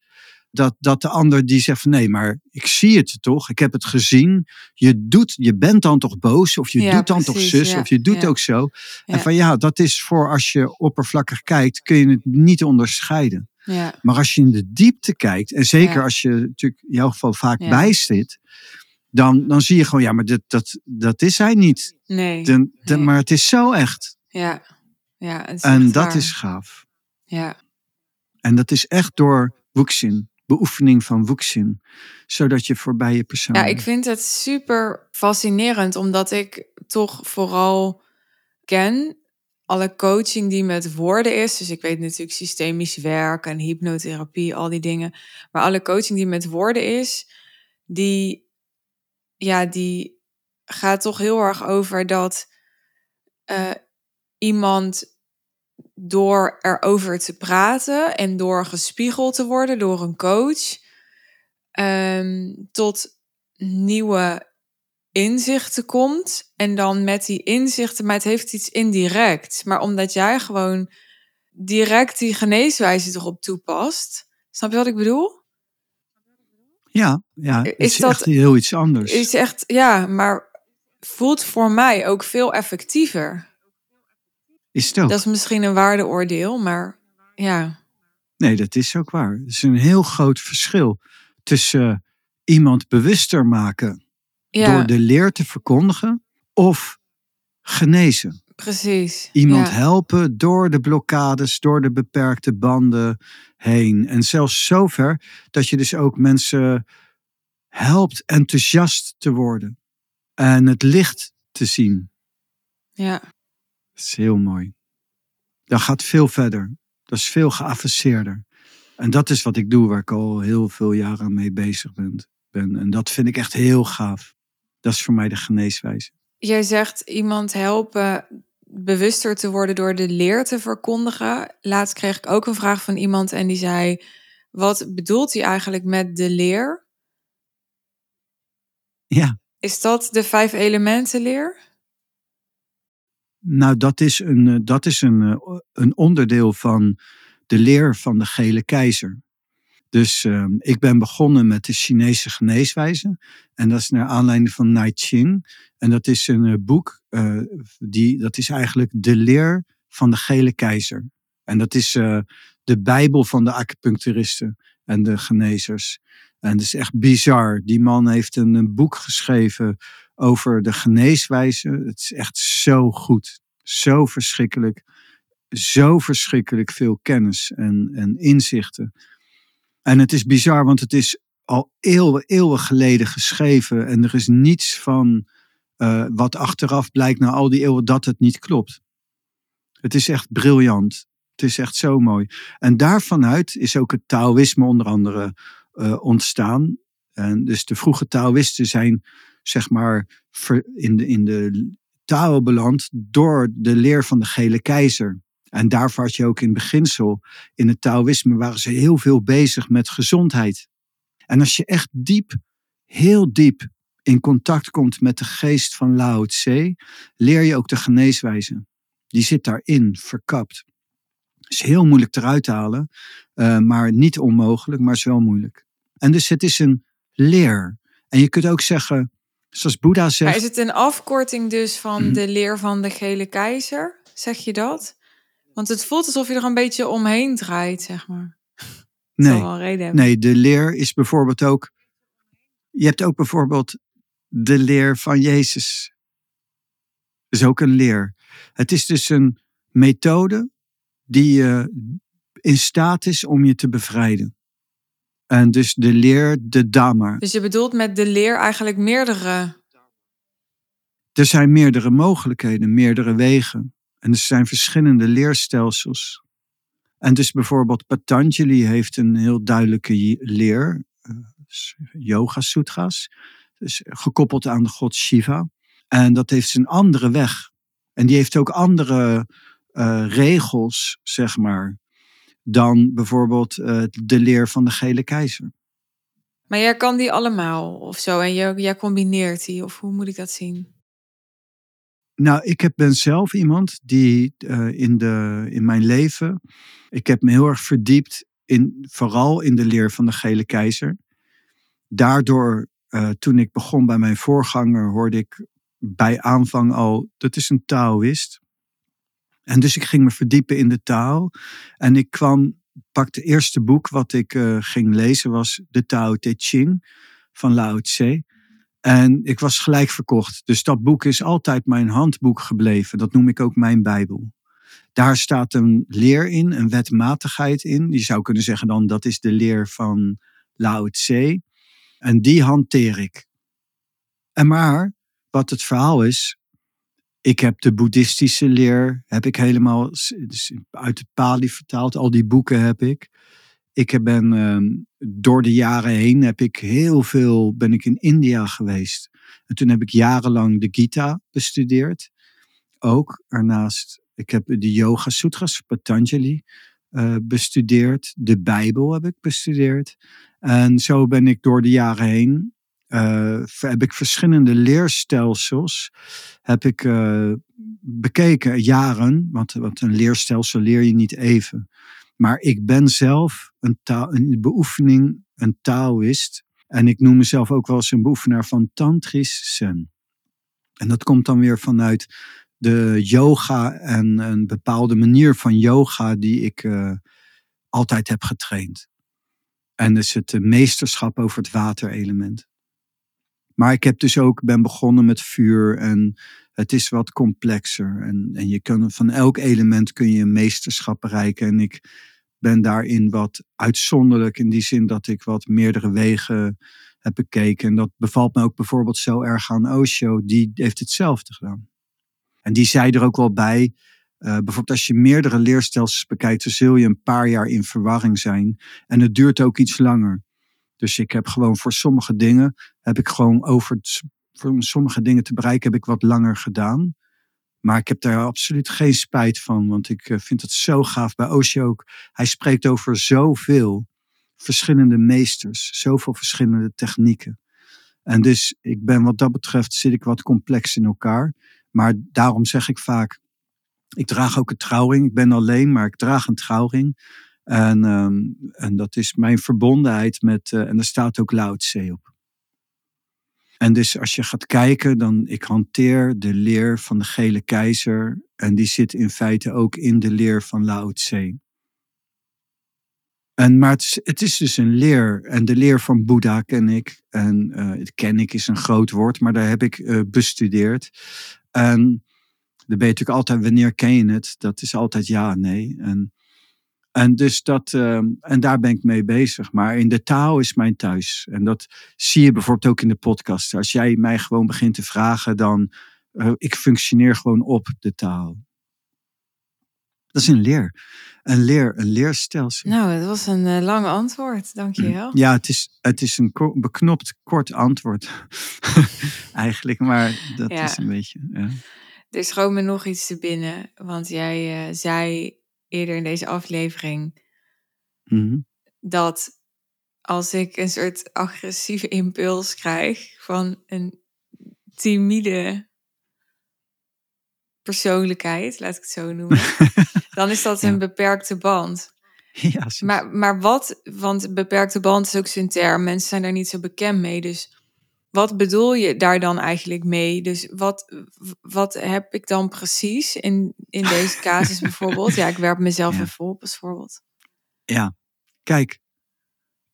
Dat, dat de ander die zegt van nee, maar ik zie het toch. Ik heb het gezien. Je, doet, je bent dan toch boos. Of je Ja, doet dan toch zus. ja, Of je doet ja. ook zo. En van ja, dat is voor als je oppervlakkig kijkt. Kun je het niet onderscheiden. Ja, Maar als je in de diepte kijkt. En zeker als je natuurlijk in jouw geval vaak bij zit. Dan, dan zie je gewoon ja, maar dit, dat, dat is hij niet. nee. Dan- dan- Nee. Maar het is zo echt. Ja, ja het is En dat waar. is gaaf. Ja, En dat is echt door woekzin, beoefening van woekzin, zodat je voorbij je persoon. ja, ik vind het super fascinerend, omdat ik toch vooral ken alle coaching die met woorden is. Dus ik weet natuurlijk systemisch werk en hypnotherapie, al die dingen. Maar alle coaching die met woorden is, die, ja, die gaat toch heel erg over dat eh, iemand door erover te praten en door gespiegeld te worden door een coach, ehm, tot nieuwe inzichten komt. En dan met die inzichten, maar het heeft iets indirect. Maar omdat jij gewoon direct die geneeswijze erop toepast. Snap je wat ik bedoel? Ja, ja het Is is, dat- echt heel iets anders. Is echt, ja, maar voelt voor mij ook veel effectiever. Is het ook? Dat is misschien een waardeoordeel, maar ja. Nee, dat is ook waar. Er is een heel groot verschil tussen iemand bewuster maken Ja, door de leer te verkondigen of genezen. Precies. Iemand ja. helpen door de blokkades, door de beperkte banden heen. En zelfs zover dat je dus ook mensen helpt enthousiast te worden. En het licht te zien. Ja, Dat is heel mooi. Dat gaat veel verder. Dat is veel geavanceerder. En dat is wat ik doe, waar ik al heel veel jaren mee bezig ben. ben. En dat vind ik echt heel gaaf. Dat is voor mij de geneeswijze. Jij zegt iemand helpen bewuster te worden door de leer te verkondigen. Laatst kreeg ik ook een vraag van iemand en die zei: Wat bedoelt hij eigenlijk met de leer? Ja, Is dat de vijf elementen leer? nou dat is een, eh, dat is een, eh, een onderdeel van de leer van de gele keizer. Dus eh, ik ben begonnen met de Chinese geneeswijze. En dat is naar aanleiding van Nai Ching. En dat is een eh, boek, eh, die, dat is eigenlijk de leer van de gele keizer. En dat is eh, de bijbel van de acupuncturisten en de genezers. En het is echt bizar. Die man heeft een, een boek geschreven over de geneeswijze. Het is echt zo goed. Zo verschrikkelijk. Zo verschrikkelijk veel kennis en, en inzichten. En het is bizar, want het is al eeuwen, eeuwen geleden geschreven. En er is niets van eh, wat achteraf blijkt na al die eeuwen dat het niet klopt. Het is echt briljant. Het is echt zo mooi. En daarvanuit is ook het Taoïsme onder andere eh, ontstaan. En dus de vroege Taoïsten zijn, zeg maar, in de, in de Tao beland door de leer van de gele keizer. En daarvoor had je ook in beginsel, in het Taoïsme waren ze heel veel bezig met gezondheid. En als je echt diep, heel diep in contact komt met de geest van Lao Tse, leer je ook de geneeswijze. Die zit daarin, verkapt. Is heel moeilijk eruit te halen, eh, maar niet onmogelijk, maar is wel moeilijk. En dus het is een leer. En je kunt ook zeggen, zoals Boeddha Maar zegt, is het een afkorting dus van Mhm. de leer van de gele keizer? Zeg je dat? Want het voelt alsof je er een beetje omheen draait, zeg maar. Dat nee, wel reden. Nee, de leer is bijvoorbeeld ook. Je hebt ook bijvoorbeeld de leer van Jezus. Dat is ook een leer. Het is dus een methode die eh, in staat is om je te bevrijden. En dus de leer, de Dhamma. Dus je bedoelt met de leer eigenlijk meerdere. Er zijn meerdere mogelijkheden, meerdere wegen. En er zijn verschillende leerstelsels. En dus bijvoorbeeld Patanjali heeft een heel duidelijke leer, eh, Yoga Sutras, dus gekoppeld aan de god Shiva. En dat heeft een andere weg. En die heeft ook andere eh, regels, zeg maar, dan bijvoorbeeld eh, de leer van de gele keizer. Maar jij kan die allemaal of zo en jij, jij combineert die of hoe moet ik dat zien? Nou, ik heb, ben zelf iemand die uh, in, de, in mijn leven, ik heb me heel erg verdiept in, vooral in de leer van de gele keizer. Daardoor, uh, toen ik begon bij mijn voorganger, hoorde ik bij aanvang al, dat is een Taoïst. En dus ik ging me verdiepen in de taal. En ik kwam, pak het eerste boek wat ik uh, ging lezen, was de Tao Te Ching van Lao Tse. En ik was gelijk verkocht. Dus dat boek is altijd mijn handboek gebleven. Dat noem ik ook mijn Bijbel. Daar staat een leer in, een wetmatigheid in. Je zou kunnen zeggen dan dat is de leer van Lao Tse. En die hanteer ik. En maar wat het verhaal is, ik heb de boeddhistische leer, heb ik helemaal dus uit het Pali vertaald. Al die boeken heb ik. Ik ben ehm, door de jaren heen heb ik heel veel, ben ik in India geweest. En toen heb ik jarenlang de Gita bestudeerd. Ook ernaast, ik heb de Yoga Sutras, Patanjali, uh, bestudeerd. De Bijbel heb ik bestudeerd. En zo ben ik door de jaren heen, uh, heb ik verschillende leerstelsels heb ik, uh, bekeken, jaren. Want, want een leerstelsel leer je niet even. Maar ik ben zelf een, taal, een beoefening, een Taoïst. En ik noem mezelf ook wel eens een beoefenaar van Tantrisch Zen. En dat komt dan weer vanuit de yoga en een bepaalde manier van yoga die ik uh, altijd heb getraind. En dus het meesterschap over het waterelement. Maar ik heb dus ook, ben begonnen met vuur en het is wat complexer. En, en je kan, van elk element kun je een meesterschap bereiken. En ik ben daarin wat uitzonderlijk in die zin dat ik wat meerdere wegen heb bekeken. En dat bevalt me ook bijvoorbeeld zo erg aan Osho. Die heeft hetzelfde gedaan. En die zei er ook wel bij, uh, bijvoorbeeld als je meerdere leerstelsels bekijkt, dan zul je een paar jaar in verwarring zijn. En het duurt ook iets langer. Dus ik heb gewoon voor sommige dingen, heb ik gewoon over, voor sommige dingen te bereiken, heb ik wat langer gedaan. Maar ik heb daar absoluut geen spijt van, want ik eh, vind het zo gaaf bij Osho ook. Hij spreekt over zoveel verschillende meesters, zoveel verschillende technieken. En dus ik ben wat dat betreft, zit ik wat complex in elkaar. Maar daarom zeg ik vaak, ik draag ook een trouwring. Ik ben alleen, maar ik draag een trouwring. En, um, en dat is mijn verbondenheid met, uh, en daar staat ook Lao Tse op. En dus als je gaat kijken, dan ik hanteer de leer van de gele keizer. En die zit in feite ook in de leer van Lao Tse. En, maar het is, dus een leer. En de leer van Boeddha ken ik. En uh, ken ik is een groot woord, maar daar heb ik uh, bestudeerd. En dan ben je natuurlijk altijd, wanneer ken je het? Dat is altijd ja, nee. En en, dus dat, uh, en daar ben ik mee bezig. Maar in de taal is mijn thuis. En dat zie je bijvoorbeeld ook in de podcast. Als jij mij gewoon begint te vragen, dan uh, ik functioneer gewoon op de taal. Dat is een leer. Een leer, een leerstelsel. Nou, dat was een uh, lang antwoord. Dank je wel. Ja, het is, het is een beknopt kort antwoord. Eigenlijk, maar dat ja. is een beetje. Ja. Er schoot me nog iets te binnen. Want jij zei eerder in deze aflevering. Mm-hmm. Dat als ik een soort agressieve impuls krijg van een timide persoonlijkheid, laat ik het zo noemen, dan is dat ja. een beperkte band. Ja, maar, maar wat, want beperkte band is ook zo'n term, mensen zijn daar niet zo bekend mee. Dus wat bedoel je daar dan eigenlijk mee? Dus wat, wat heb ik dan precies in, in deze casus bijvoorbeeld? Ja, ik werp mezelf ja. even op als voorbeeld. Ja, kijk,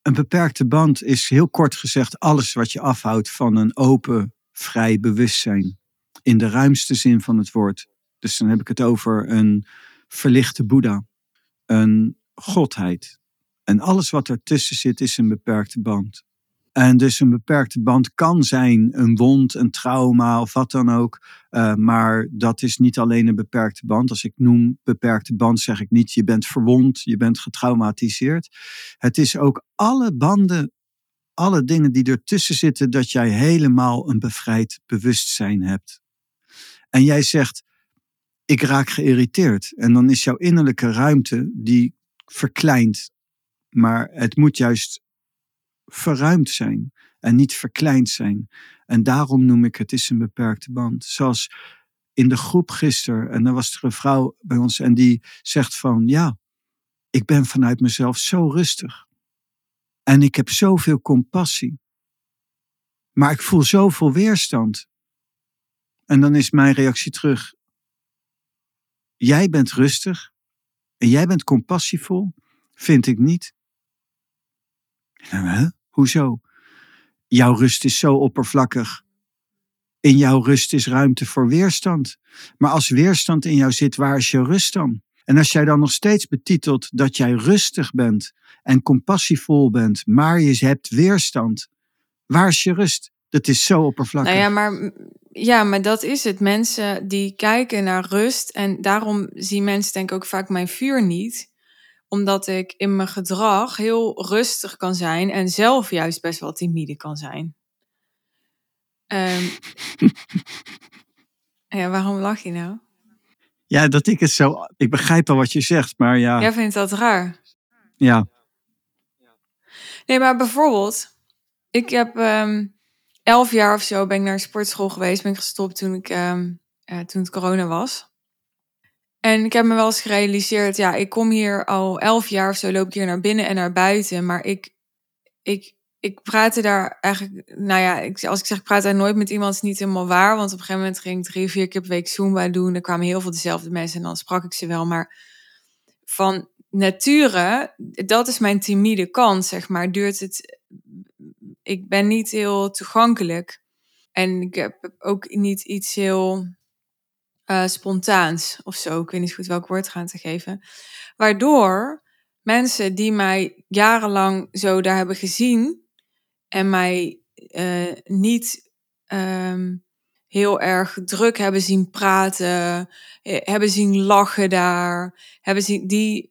een beperkte band is heel kort gezegd alles wat je afhoudt van een open, vrij bewustzijn. In de ruimste zin van het woord. Dus dan heb ik het over een verlichte Boeddha, een godheid. En alles wat ertussen zit is een beperkte band. En dus een beperkte band kan zijn een wond, een trauma of wat dan ook. Uh, maar dat is niet alleen een beperkte band. Als ik noem beperkte band, zeg ik niet je bent verwond, je bent getraumatiseerd. Het is ook alle banden, alle dingen die ertussen zitten, dat jij helemaal een bevrijd bewustzijn hebt. En jij zegt, ik raak geïrriteerd. En dan is jouw innerlijke ruimte die verkleint. Maar het moet juist verruimd zijn en niet verkleind zijn. En daarom noem ik het is een beperkte band. Zoals in de groep gisteren, en dan was er een vrouw bij ons en die zegt van ja, ik ben vanuit mezelf zo rustig. En ik heb zoveel compassie. Maar ik voel zoveel weerstand. En dan is mijn reactie terug. Jij bent rustig en jij bent compassievol, vind ik niet. Huh? Hoezo? Jouw rust is zo oppervlakkig. In jouw rust is ruimte voor weerstand. Maar als weerstand in jou zit, waar is je rust dan? En als jij dan nog steeds betitelt dat jij rustig bent en compassievol bent, maar je hebt weerstand, waar is je rust? Dat is zo oppervlakkig. Nou ja, maar, ja, maar dat is het. Mensen die kijken naar rust en daarom zien mensen denk ik ook vaak mijn vuur niet omdat ik in mijn gedrag heel rustig kan zijn en zelf juist best wel timide kan zijn. Um, ja, waarom lach je nou? Ja, dat ik het zo. Ik begrijp wel wat je zegt, maar ja. Jij vindt dat raar? Ja. Nee, maar bijvoorbeeld, ik heb um, elf jaar of zo ben ik naar een sportschool geweest. Ben ik gestopt toen, ik, um, uh, toen het corona was. En ik heb me wel eens gerealiseerd, ja, ik kom hier al elf jaar of zo, loop ik hier naar binnen en naar buiten. Maar ik, ik, ik praatte daar eigenlijk, nou ja, ik, als ik zeg ik praat daar nooit met iemand, is niet helemaal waar. Want op een gegeven moment ging ik drie, vier keer per week Zumba doen. Er kwamen heel veel dezelfde mensen en dan sprak ik ze wel. Maar van nature, dat is mijn timide kant, zeg maar, duurt het... Ik ben niet heel toegankelijk. En ik heb ook niet iets heel uh, spontaans of zo. Ik weet niet goed welk woord gaan te geven. Waardoor mensen die mij jarenlang zo daar hebben gezien en mij uh, niet um, heel erg druk hebben zien praten, eh, hebben zien lachen daar, hebben zien die.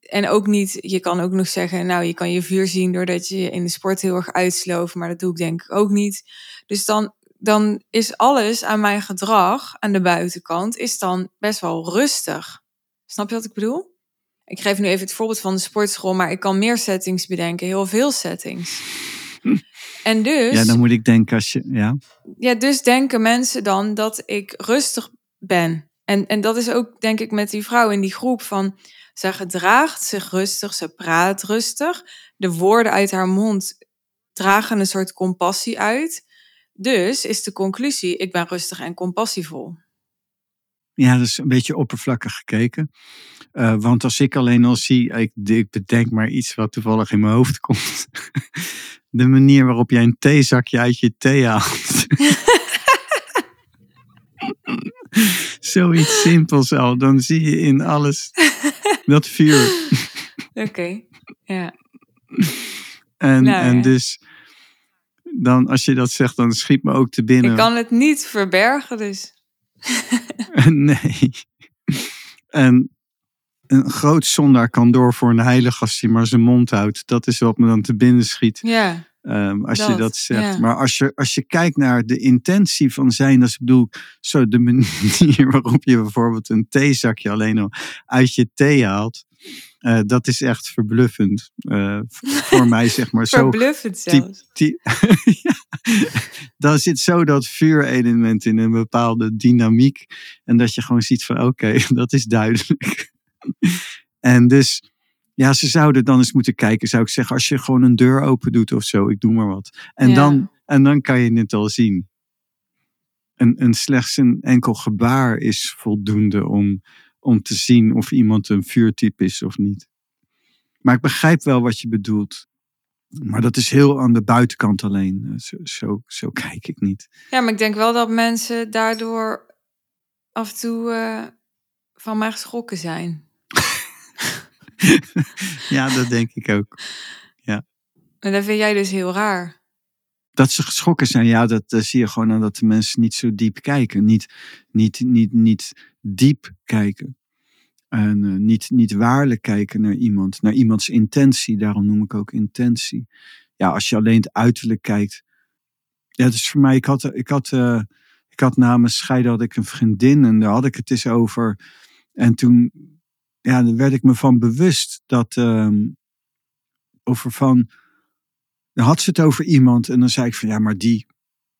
En ook niet, je kan ook nog zeggen, nou, je kan je vuur zien doordat je in de sport heel erg uitsloof, maar dat doe ik denk ik ook niet. Dus dan dan is alles aan mijn gedrag aan de buitenkant is dan best wel rustig. Snap je wat ik bedoel? Ik geef nu even het voorbeeld van de sportschool, maar ik kan meer settings bedenken, heel veel settings. En dus. Ja, dan moet ik denken als je. Ja. Ja, dus denken mensen dan dat ik rustig ben. En, en dat is ook, denk ik, met die vrouw in die groep van. Ze gedraagt zich rustig, ze praat rustig. De woorden uit haar mond dragen een soort compassie uit. Dus is de conclusie, ik ben rustig en compassievol. Ja, dat is een beetje oppervlakkig gekeken. Uh, want als ik alleen al zie, ik, ik, bedenk maar iets wat toevallig in mijn hoofd komt. De manier waarop jij een theezakje uit je thee haalt. Zoiets simpels al, dan zie je in alles dat vuur. Oké, okay. ja. En, nou, en ja. dus dan als je dat zegt, dan schiet me ook te binnen. Ik kan het niet verbergen, dus. nee. En een groot zondaar kan door voor een heilig als hij maar zijn mond houdt. Dat is wat me dan te binnen schiet. Ja. Um, als je dat zegt. Maar als je, als je kijkt naar de intentie van zijn, als ik bedoel, zo de manier waarop je bijvoorbeeld een theezakje alleen al uit je thee haalt. Uh, dat is echt verbluffend. Uh, voor mij, zeg maar. verbluffend zo, zelfs. Die, ja, dan zit zo dat vuurelement in een bepaalde dynamiek. En dat je gewoon ziet van oké, okay, dat is duidelijk. en dus, ja, ze zouden dan eens moeten kijken, zou ik zeggen, als je gewoon een deur open doet of zo, ik doe maar wat. En, ja. dan, en dan kan je het al zien. En, en slechts een enkel gebaar is voldoende om om te zien of iemand een vuurtype is of niet. Maar ik begrijp wel wat je bedoelt. Maar dat is heel aan de buitenkant alleen. Zo, zo, zo kijk ik niet. Ja, maar ik denk wel dat mensen daardoor af en toe uh, van mij geschrokken zijn. ja, dat denk ik ook. Ja. En dat vind jij dus heel raar. Dat ze geschrokken zijn, ja, dat, dat zie je gewoon aan dat de mensen niet zo diep kijken. Niet, niet, niet, niet diep kijken. En uh, niet, niet waarlijk kijken naar iemand, naar iemands intentie. Daarom noem ik ook intentie. Ja, als je alleen het uiterlijk kijkt. Ja, dus voor mij, ik had, ik had, ik had namens scheiden had ik een vriendin en daar had ik het eens over. En toen, ja, werd ik me van bewust dat, uh, over van, Dan had ze het over iemand en dan zei ik van ja, maar die,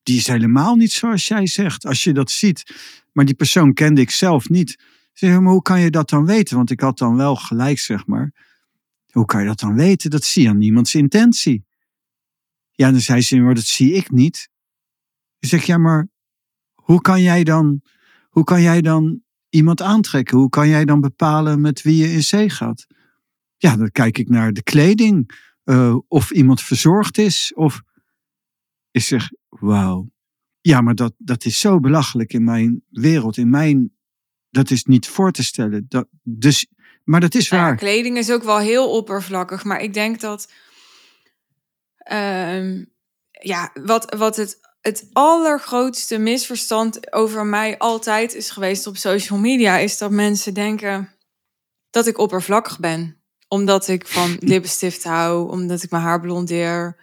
die is helemaal niet zoals jij zegt. Als je dat ziet. Maar die persoon kende ik zelf niet. Zeg maar hoe kan je dat dan weten? Want ik had dan wel gelijk, zeg maar. Hoe kan je dat dan weten? Dat zie je aan niemands intentie. Ja, dan zei ze, maar dat zie ik niet. Ik zeg, ja, maar hoe kan jij dan, hoe kan jij dan iemand aantrekken? Hoe kan jij dan bepalen met wie je in zee gaat? Ja, dan kijk ik naar de kleding. Uh, of iemand verzorgd is. Of ik zeg, wauw. Ja, maar dat, dat is zo belachelijk in mijn wereld. In mijn, dat is niet voor te stellen. Dat, dus, maar dat is waar. Ja, kleding is ook wel heel oppervlakkig. Maar ik denk dat... Uh, ja, wat, wat het het allergrootste misverstand over mij altijd is geweest op social media, is dat mensen denken dat ik oppervlakkig ben. Omdat ik van lippenstift hou, omdat ik mijn haar blondeer,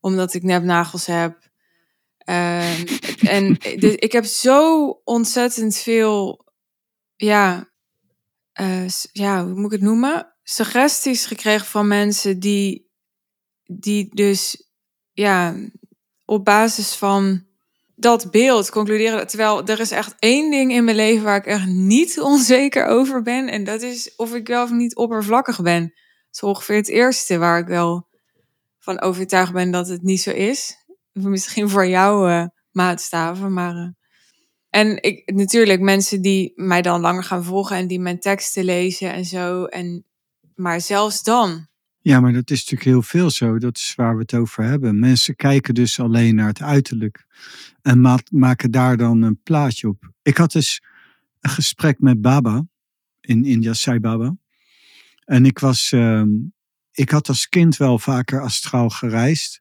omdat ik nepnagels heb. Uh, en ik heb zo ontzettend veel, ja, uh, ja, hoe moet ik het noemen? Suggesties gekregen van mensen die, die dus, ja, op basis van dat beeld concluderen. Terwijl er is echt één ding in mijn leven waar ik echt niet onzeker over ben. En dat is of ik wel of niet oppervlakkig ben. Dat is ongeveer het eerste waar ik wel van overtuigd ben dat het niet zo is. Misschien voor jou uh, maatstaven, maar. Uh, en ik, natuurlijk, mensen die mij dan langer gaan volgen en die mijn teksten lezen en zo. En, maar zelfs dan ja, maar dat is natuurlijk heel veel zo. Dat is waar we het over hebben. Mensen kijken dus alleen naar het uiterlijk. En ma maken daar dan een plaatje op. Ik had dus een gesprek met Baba. In India, Sai Baba. En ik was... Uh, ik had als kind wel vaker astraal gereisd.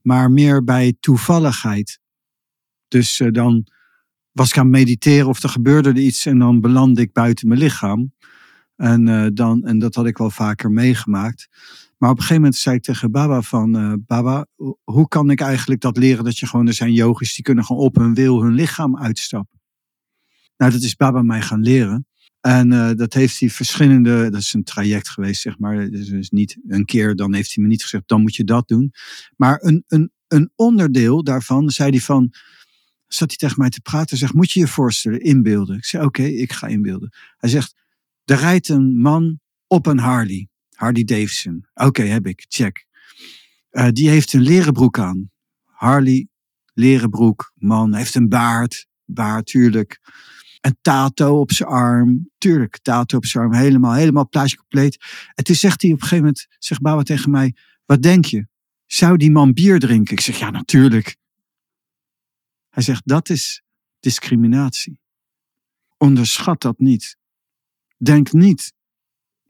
Maar meer bij toevalligheid. Dus uh, dan was ik aan mediteren of er gebeurde er iets. En dan belandde ik buiten mijn lichaam. En, uh, dan, en dat had ik wel vaker meegemaakt. Maar op een gegeven moment zei ik tegen Baba van... Uh, Baba, hoe kan ik eigenlijk dat leren dat je gewoon... Er zijn yogis die kunnen gewoon op hun wil hun lichaam uitstappen. Nou, dat is Baba mij gaan leren. En uh, dat heeft hij verschillende... Dat is een traject geweest, zeg maar. Dus niet een keer, dan heeft hij me niet gezegd... Dan moet je dat doen. Maar een, een, een onderdeel daarvan zei hij van zat hij tegen mij te praten. Zegt, moet je je voorstellen, inbeelden. Ik zei, oké, ik ga inbeelden. Hij zegt, er rijdt een man op een Harley. Harley Davidson. Oké, heb ik. Check. Uh, die heeft een leren broek aan. Harley, leren broek. Man, heeft een baard. Baard, tuurlijk. Een tato op zijn arm. Tuurlijk, tato op zijn arm. Helemaal, helemaal plaatje compleet. En toen zegt hij op een gegeven moment, zegt Baba tegen mij, wat denk je? Zou die man bier drinken? Ik zeg, ja, natuurlijk. Hij zegt, dat is discriminatie. Onderschat dat niet. Denk niet.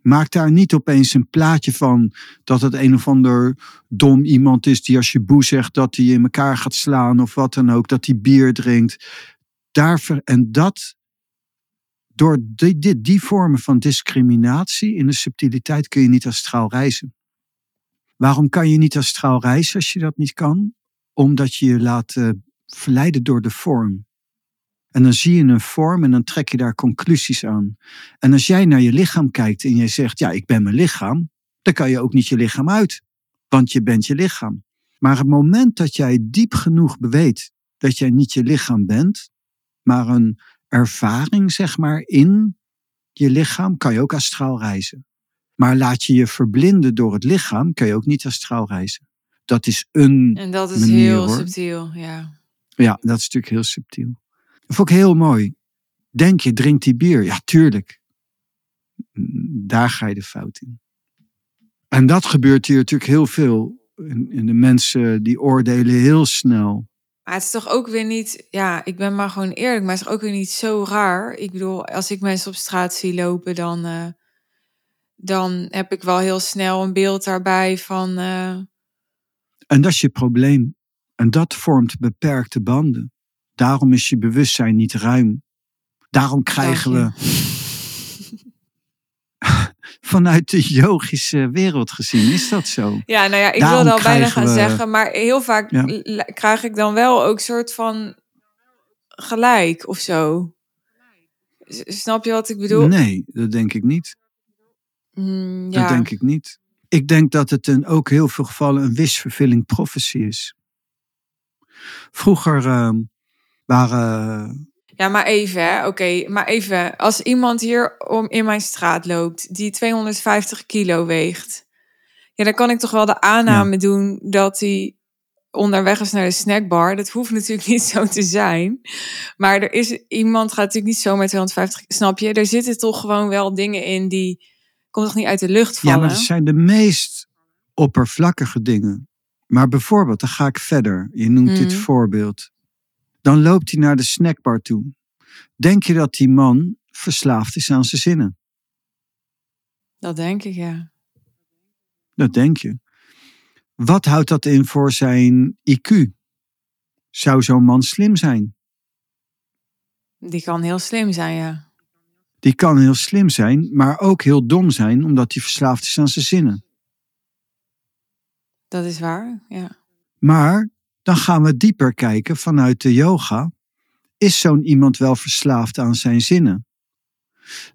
Maak daar niet opeens een plaatje van dat het een of ander dom iemand is die als je boe zegt dat hij in elkaar gaat slaan of wat dan ook, dat hij bier drinkt. Daar, en dat, door die, die, vormen van discriminatie in de subtiliteit kun je niet astraal reizen. Waarom kan je niet astraal reizen als je dat niet kan? Omdat je je laat uh, verleiden door de vorm. En dan zie je een vorm en dan trek je daar conclusies aan. En als jij naar je lichaam kijkt en jij zegt, ja, ik ben mijn lichaam, dan kan je ook niet je lichaam uit, want je bent je lichaam. Maar het moment dat jij diep genoeg beweet dat jij niet je lichaam bent, maar een ervaring, zeg maar, in je lichaam, kan je ook astraal reizen. Maar laat je je verblinden door het lichaam, kan je ook niet astraal reizen. Dat is een. En dat is heel subtiel, ja. Ja, dat is natuurlijk heel subtiel. Dat vond ik heel mooi. Denk je, drinkt die bier? Ja, tuurlijk. Daar ga je de fout in. En dat gebeurt hier natuurlijk heel veel. En de mensen die oordelen heel snel. Maar het is toch ook weer niet, ja, ik ben maar gewoon eerlijk, maar het is ook weer niet zo raar. Ik bedoel, als ik mensen op straat zie lopen, dan, uh, dan heb ik wel heel snel een beeld daarbij van. Uh... En dat is je probleem. En dat vormt beperkte banden. Daarom is je bewustzijn niet ruim. Daarom krijgen we vanuit de yogische wereld gezien, is dat zo? Ja, nou ja, ik wil al bijna gaan zeggen, maar heel vaak krijg ik dan wel ook soort van gelijk of zo. Snap je wat ik bedoel? Nee, dat denk ik niet. Mm, ja. Dat denk ik niet. ik denk dat het in ook heel veel gevallen een wish-fulfilling prophecy is. Vroeger uh, waren. Ja, maar even, oké. maar even. Als iemand hier om in mijn straat loopt die 250 kilo weegt. Ja, dan kan ik toch wel de aanname doen dat hij onderweg is naar de snackbar. Dat hoeft natuurlijk niet zo te zijn. Maar er is iemand gaat natuurlijk niet zo met 250, snap je? Er zitten toch gewoon wel dingen in die komt toch niet uit de lucht vallen. Ja, maar het zijn de meest oppervlakkige dingen. Maar bijvoorbeeld, dan ga ik verder. Je noemt dit mhm. voorbeeld. Dan loopt hij naar de snackbar toe. Denk je dat die man verslaafd is aan zijn zinnen? Dat denk ik, ja. Dat denk je. Wat houdt dat in voor zijn IQ? Zou zo'n man slim zijn? Die kan heel slim zijn, ja. Die kan heel slim zijn, maar ook heel dom zijn, omdat hij verslaafd is aan zijn zinnen. Dat is waar, ja. Maar dan gaan we dieper kijken vanuit de yoga. Is zo'n iemand wel verslaafd aan zijn zinnen?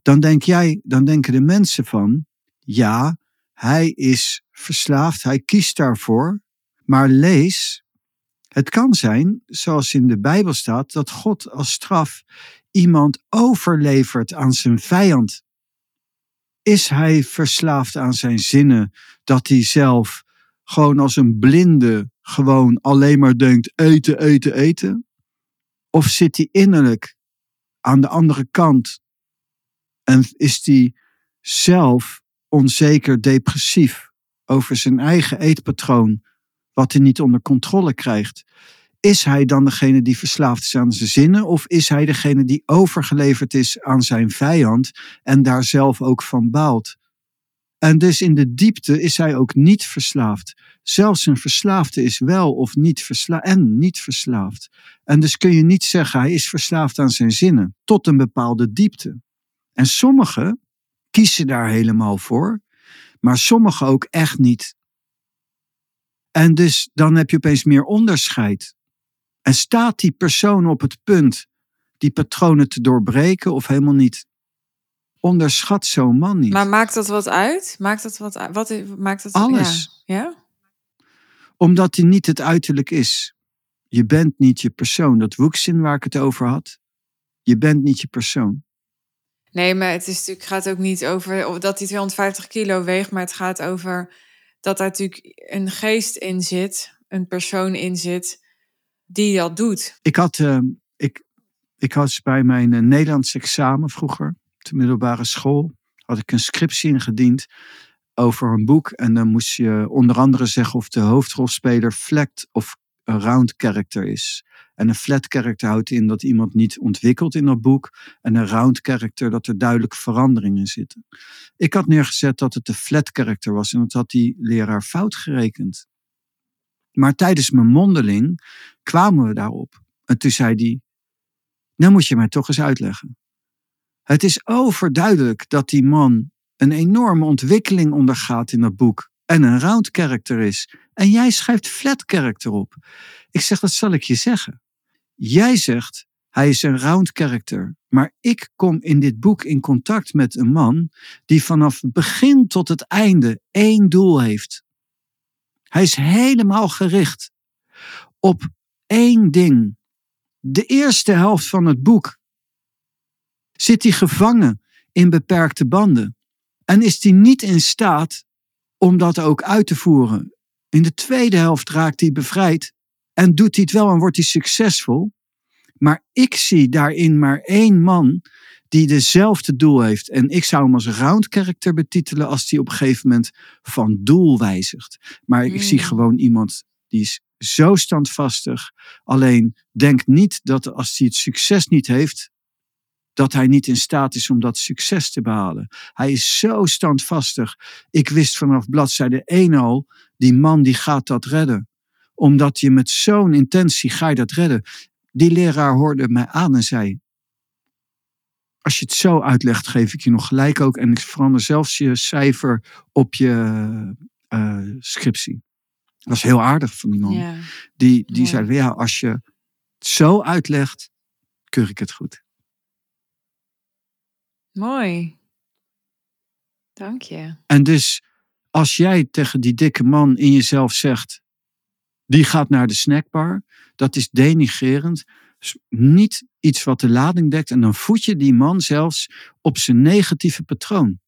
Dan denk jij, dan denken de mensen van, ja, hij is verslaafd, hij kiest daarvoor. Maar lees, het kan zijn, zoals in de Bijbel staat, dat God als straf iemand overlevert aan zijn vijand. Is hij verslaafd aan zijn zinnen dat hij zelf gewoon als een blinde gewoon alleen maar denkt eten, eten, eten? Of zit hij innerlijk aan de andere kant en is hij zelf onzeker, depressief over zijn eigen eetpatroon, wat hij niet onder controle krijgt? Is hij dan degene die verslaafd is aan zijn zinnen? Of is hij degene die overgeleverd is aan zijn vijand en daar zelf ook van baalt? En dus in de diepte is hij ook niet verslaafd. Zelfs een verslaafde is wel of niet verslaafd en niet verslaafd. En dus kun je niet zeggen hij is verslaafd aan zijn zinnen tot een bepaalde diepte. En sommigen kiezen daar helemaal voor, maar sommigen ook echt niet. En dus dan heb je opeens meer onderscheid. En staat die persoon op het punt die patronen te doorbreken of helemaal niet? Onderschat zo'n man niet. Maar maakt dat wat uit? Maakt dat wat uit? Wat maakt dat? Alles. Ja. ja? Omdat hij niet het uiterlijk is. Je bent niet je persoon. Dat woekzin waar ik het over had. Je bent niet je persoon. Nee, maar het is natuurlijk, gaat ook niet over dat hij 250 kilo weegt, maar het gaat over dat daar natuurlijk een geest in zit, een persoon in zit, die dat doet. Ik had, uh, ik, ik was bij mijn uh, Nederlands examen vroeger, de middelbare school, had ik een scriptie ingediend over een boek. En dan moest je onder andere zeggen of de hoofdrolspeler flat of round character is. En een flat character houdt in dat iemand niet ontwikkelt in dat boek. En een round character dat er duidelijk veranderingen zitten. Ik had neergezet dat het de flat character was en dat had die leraar fout gerekend. Maar tijdens mijn mondeling kwamen we daarop. En toen zei hij, nou moet je mij toch eens uitleggen. Het is overduidelijk dat die man een enorme ontwikkeling ondergaat in dat boek en een round character is. En jij schrijft flat character op. Ik zeg, dat zal ik je zeggen. Jij zegt, hij is een round character. Maar ik kom in dit boek in contact met een man die vanaf begin tot het einde één doel heeft. Hij is helemaal gericht op één ding. De eerste helft van het boek zit hij gevangen in beperkte banden en is hij niet in staat om dat ook uit te voeren. In de tweede helft raakt hij bevrijd en doet hij het wel en wordt hij succesvol. Maar ik zie daarin maar één man die dezelfde doel heeft. En ik zou hem als round character betitelen als hij op een gegeven moment van doel wijzigt. Maar ik zie hmm. gewoon iemand die is zo standvastig. Alleen denk niet dat als hij het succes niet heeft, dat hij niet in staat is om dat succes te behalen. Hij is zo standvastig. Ik wist vanaf bladzijde 1 al, die man die gaat dat redden. Omdat je met zo'n intentie ga je dat redden. Die leraar hoorde mij aan en zei, als je het zo uitlegt, geef ik je nog gelijk ook. En ik verander zelfs je cijfer op je uh, scriptie. Dat was heel aardig van die man. Ja. Die, die zei, ja, als je het zo uitlegt, keur ik het goed. Mooi. Dank je. En dus Als jij tegen die dikke man in jezelf zegt, die gaat naar de snackbar, dat is denigrerend, niet iets wat de lading dekt en dan voed je die man zelfs op zijn negatieve patroon.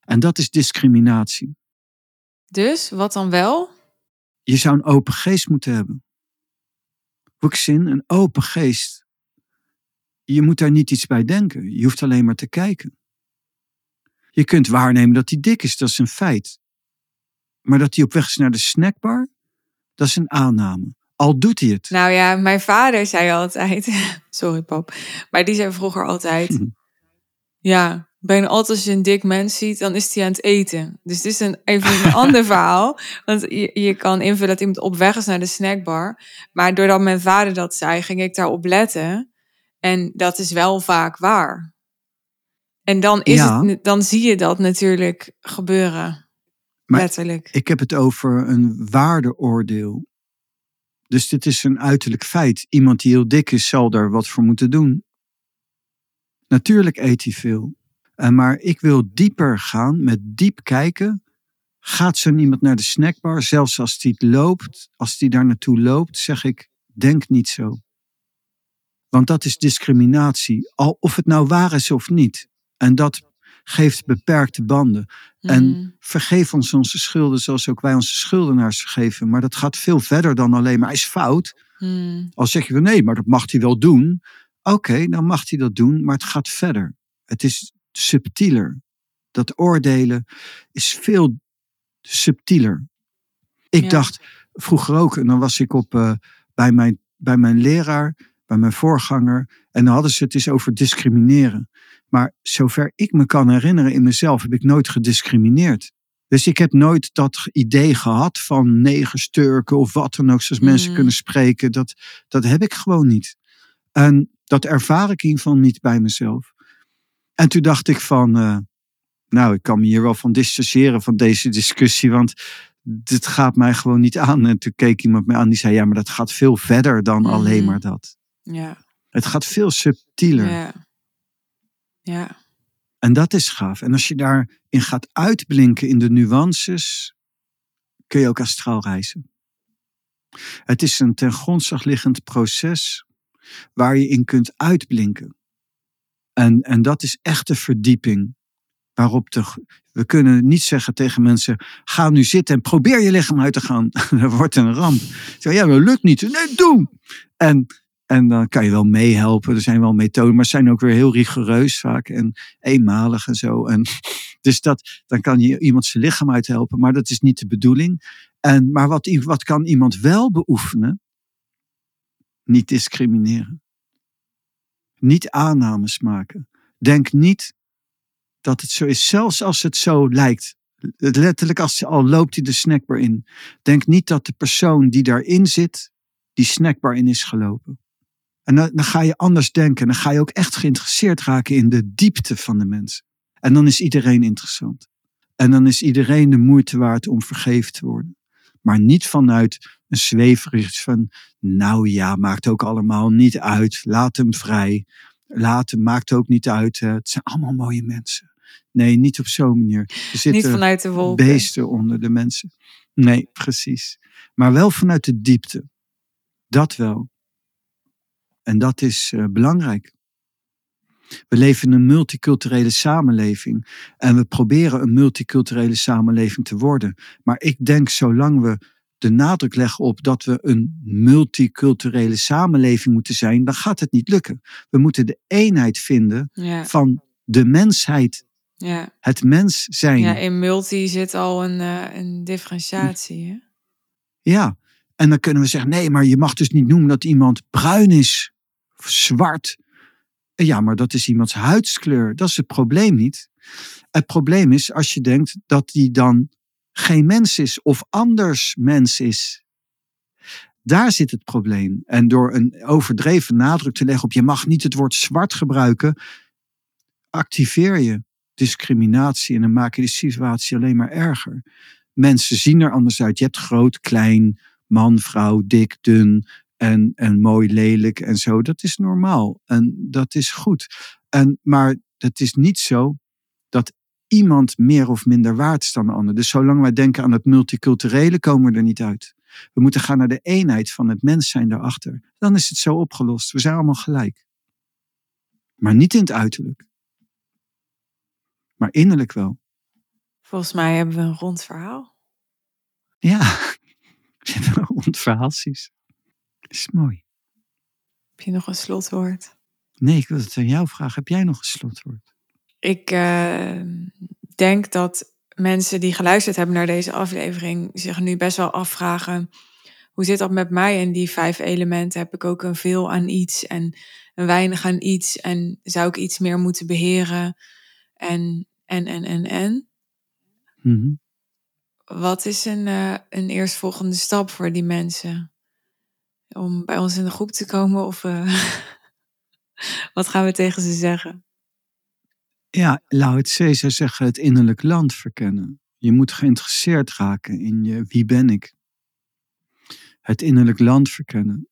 En dat is discriminatie. Dus, wat dan wel? Je zou een open geest moeten hebben. Boekzin, een open geest. Je moet daar niet iets bij denken. Je hoeft alleen maar te kijken. Je kunt waarnemen dat hij dik is, dat is een feit. Maar dat hij op weg is naar de snackbar, dat is een aanname. Al doet hij het. Nou ja, mijn vader zei altijd, sorry pap, maar die zei vroeger altijd, ja, bijna altijd als je een dik mens ziet, dan is hij aan het eten. Dus dit is een, even een ander verhaal. Want je, je kan invullen dat iemand op weg is naar de snackbar. Maar doordat mijn vader dat zei, ging ik daarop letten. En dat is wel vaak waar. En dan, is Ja. het, dan zie je dat natuurlijk gebeuren. Maar letterlijk. Ik heb het over een waardeoordeel. Dus dit is een uiterlijk feit. Iemand die heel dik is, zal daar wat voor moeten doen. Natuurlijk eet hij veel. Eh, maar ik wil dieper gaan, met diep kijken. Gaat zo'n iemand naar de snackbar, zelfs als die loopt, als die daar naartoe loopt, zeg ik, denk niet zo. Want dat is discriminatie, al of het nou waar is of niet. En dat geeft beperkte banden. En Mm. vergeef ons onze schulden zoals ook wij onze schuldenaars vergeven. Maar dat gaat veel verder dan alleen maar hij is fout. Mm. Al zeg je van nee, maar dat mag hij wel doen. Oké, dan mag hij dat doen, maar het gaat verder. Het is subtieler. Dat oordelen is veel subtieler. Ik Ja. dacht vroeger ook, en dan was ik op, eh, bij, mijn, bij mijn leraar, bij mijn voorganger. En dan hadden ze het eens over discrimineren. Maar zover ik me kan herinneren in mezelf, heb ik nooit gediscrimineerd. Dus ik heb nooit dat idee gehad van negersturken of wat dan ook, zoals mensen Mm. kunnen spreken. Dat, dat heb ik gewoon niet. En dat ervaar ik in ieder geval niet bij mezelf. En toen dacht ik van, eh, nou, ik kan me hier wel van distancieren van deze discussie, want dit gaat mij gewoon niet aan. En toen keek iemand me aan die zei, ja, maar dat gaat veel verder dan alleen Mhm. maar dat. Ja. Het gaat veel subtieler. Ja. Ja. En dat is gaaf. En als je daarin gaat uitblinken in de nuances, kun je ook astraal reizen. Het is een ten grondslag liggend proces waar je in kunt uitblinken. En, en dat is echt de verdieping. Waarop de, we kunnen niet zeggen tegen mensen: ga nu zitten en probeer je lichaam uit te gaan. dat wordt een ramp. Ja, dat lukt niet. Nee, doe! En, en dan kan je wel meehelpen. Er zijn wel methoden, maar ze zijn ook weer heel rigoureus vaak en eenmalig en zo. En, dus dat, dan kan je iemand zijn lichaam uithelpen, maar dat is niet de bedoeling. En, maar wat, wat kan iemand wel beoefenen? Niet discrimineren. Niet aannames maken. Denk niet dat het zo is, zelfs als het zo lijkt. Letterlijk als al loopt hij de snackbar in. Denk niet dat de persoon die daarin zit, die snackbar in is gelopen. En dan, dan ga je anders denken. Dan ga je ook echt geïnteresseerd raken in de diepte van de mens. En dan is iedereen interessant. En dan is iedereen de moeite waard om vergeven te worden. Maar niet vanuit een zweverig van, nou ja, maakt ook allemaal niet uit. Laat hem vrij. Laat hem, maakt ook niet uit. Het zijn allemaal mooie mensen. Nee, niet op zo'n manier. Er Niet zitten vanuit de wolken. beesten onder de mensen. Nee, precies. Maar wel vanuit de diepte. Dat wel. En dat is eh, belangrijk. We leven in een multiculturele samenleving. En we proberen een multiculturele samenleving te worden. Maar ik denk, zolang we de nadruk leggen op dat we een multiculturele samenleving moeten zijn, dan gaat het niet lukken. We moeten de eenheid vinden Ja. van de mensheid. Ja. Het mens zijn. ja, in multi zit al een, eh, een differentiatie. Hè? Ja, en dan kunnen we zeggen: nee, maar je mag dus niet noemen dat iemand bruin is, zwart. Ja, maar dat is iemands huidskleur. Dat is het probleem niet. Het probleem is als je denkt dat die dan geen mens is of anders mens is. Daar zit het probleem. En door een overdreven nadruk te leggen op je mag niet het woord zwart gebruiken, activeer je discriminatie en dan maak je de situatie alleen maar erger. Mensen zien er anders uit. Je hebt groot, klein, man, vrouw, dik, dun en, en mooi, lelijk en zo. Dat is normaal en dat is goed. En, maar het is niet zo dat iemand meer of minder waard is dan de ander. Dus zolang wij denken aan het multiculturele, komen we er niet uit. We moeten gaan naar de eenheid van het mens zijn daarachter. Dan is het zo opgelost. We zijn allemaal gelijk. Maar niet in het uiterlijk. Maar innerlijk wel. Volgens mij hebben we een rond verhaal. Ja, we hebben een rond verhaal, precies. Is mooi. Heb je nog een slotwoord? Nee, ik wil het aan jou vragen. Heb jij nog een slotwoord? Ik uh, denk dat mensen die geluisterd hebben naar deze aflevering zich nu best wel afvragen: hoe zit dat met mij en die vijf elementen? Heb ik ook een veel aan iets en een weinig aan iets? En zou ik iets meer moeten beheren? En, en, en, en, en. Mm Wat is een, uh, een eerstvolgende stap voor die mensen? Om bij ons in de groep te komen? Of uh, wat gaan we tegen ze zeggen? Ja, Lao Tse zou zeggen het innerlijk land verkennen. Je moet geïnteresseerd raken in je wie ben ik. Het innerlijk land verkennen.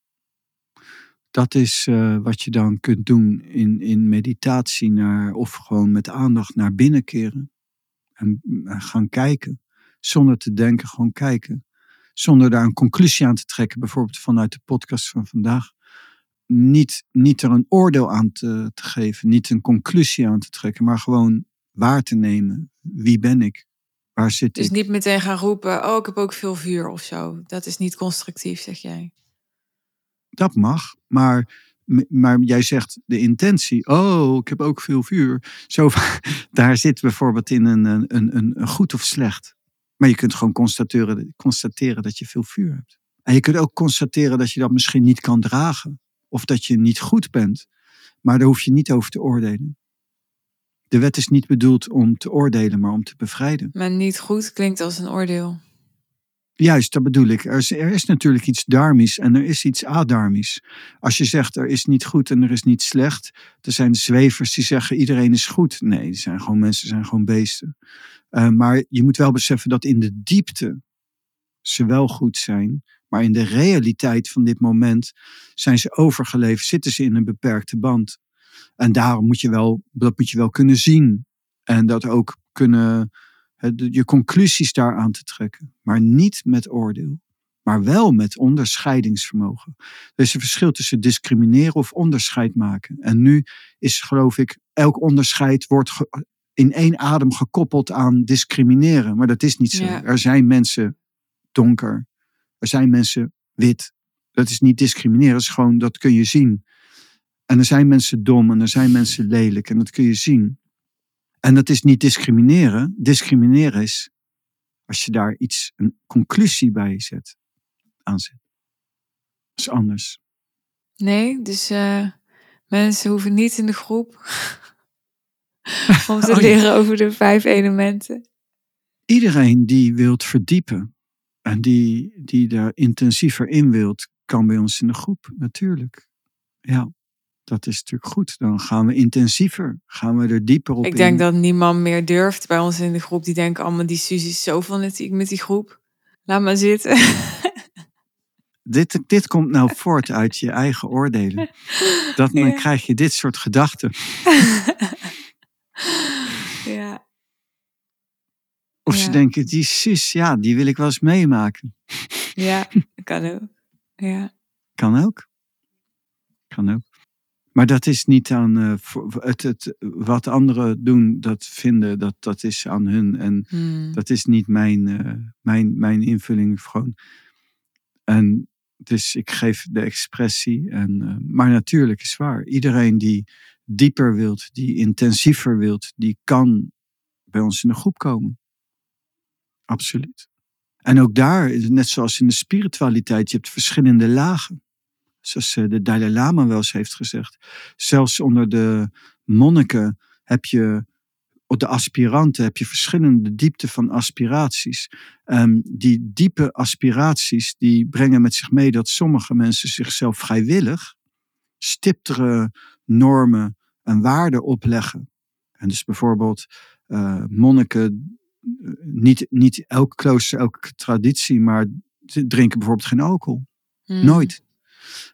Dat is uh, wat je dan kunt doen in, in meditatie naar, of gewoon met aandacht naar binnen keren. En, en gaan kijken. Zonder te denken, gewoon kijken. Zonder daar een conclusie aan te trekken, bijvoorbeeld vanuit de podcast van vandaag niet, niet er een oordeel aan te, te geven, niet een conclusie aan te trekken, maar gewoon waar te nemen. Wie ben ik? Waar zit dus ik? Dus niet meteen gaan roepen, oh ik heb ook veel vuur of zo. Dat is niet constructief, zeg jij. Dat mag, maar, maar jij zegt de intentie, oh ik heb ook veel vuur. Zo, daar zit bijvoorbeeld in een, een, een, een goed of slecht. Maar je kunt gewoon constateren, constateren dat je veel vuur hebt. En je kunt ook constateren dat je dat misschien niet kan dragen of dat je niet goed bent. Maar daar hoef je niet over te oordelen. De wet is niet bedoeld om te oordelen, maar om te bevrijden. Maar niet goed klinkt als een oordeel. Juist, dat bedoel ik. Er is, er is natuurlijk iets dharmisch en er is iets adarmisch. Als je zegt er is niet goed en er is niet slecht, er zijn zwevers die zeggen iedereen is goed. Nee, die zijn gewoon mensen, zijn gewoon beesten. Uh, maar je moet wel beseffen dat in de diepte ze wel goed zijn, maar in de realiteit van dit moment zijn ze overgeleefd, zitten ze in een beperkte band. En daarom moet je wel, dat moet je wel kunnen zien. En dat ook kunnen, je conclusies daaraan te trekken. Maar niet met oordeel. Maar wel met onderscheidingsvermogen. Er is een verschil tussen discrimineren of onderscheid maken. En nu is, geloof ik, elk onderscheid wordt in één adem gekoppeld aan discrimineren. Maar dat is niet zo. Ja. Er zijn mensen donker, er zijn mensen wit. Dat is niet discrimineren, dat is gewoon, dat kun je zien. En er zijn mensen dom en er zijn mensen lelijk en dat kun je zien. En dat is niet discrimineren. Discrimineren is als je daar iets, een conclusie bij zet, aanzet. Dat is anders. Nee, dus uh, mensen hoeven niet in de groep om te Oh, ja. leren over de vijf elementen. Iedereen die wilt verdiepen en die, die daar intensiever in wilt, kan bij ons in de groep, natuurlijk. Ja, dat is natuurlijk goed. Dan gaan we intensiever, gaan we er dieper op Ik in. denk dat niemand meer durft bij ons in de groep. Die denken allemaal, die Suzy is zo fanatiek met die groep. Laat maar zitten. Dit, dit komt nou voort uit je eigen oordelen. Dat, dan Ja. krijg je dit soort gedachten. ja. Of ze denken, die zus, ja, die wil ik wel eens meemaken. ja, kan ook. Ja. Kan ook. Kan ook. Maar dat is niet aan eh, het, het, wat anderen doen, dat vinden, dat, dat is aan hun. En Hmm. dat is niet mijn, eh, mijn, mijn invulling. Gewoon. En dus ik geef de expressie. En, eh, maar natuurlijk is waar. Iedereen die dieper wilt, die intensiever wilt, die kan bij ons in de groep komen. Absoluut. En ook daar, net zoals in de spiritualiteit, je hebt verschillende lagen. Zoals eh, de Dalai Lama wel eens heeft gezegd. Zelfs onder de monniken heb je, of de aspiranten, heb je verschillende diepte van aspiraties. Ehm, die diepe aspiraties, die brengen met zich mee dat sommige mensen zichzelf vrijwillig stiptere normen en waarden opleggen. En dus bijvoorbeeld eh, monniken, eh, niet, niet elk klooster, elke traditie, maar drinken bijvoorbeeld geen alcohol. Hmm. Nooit.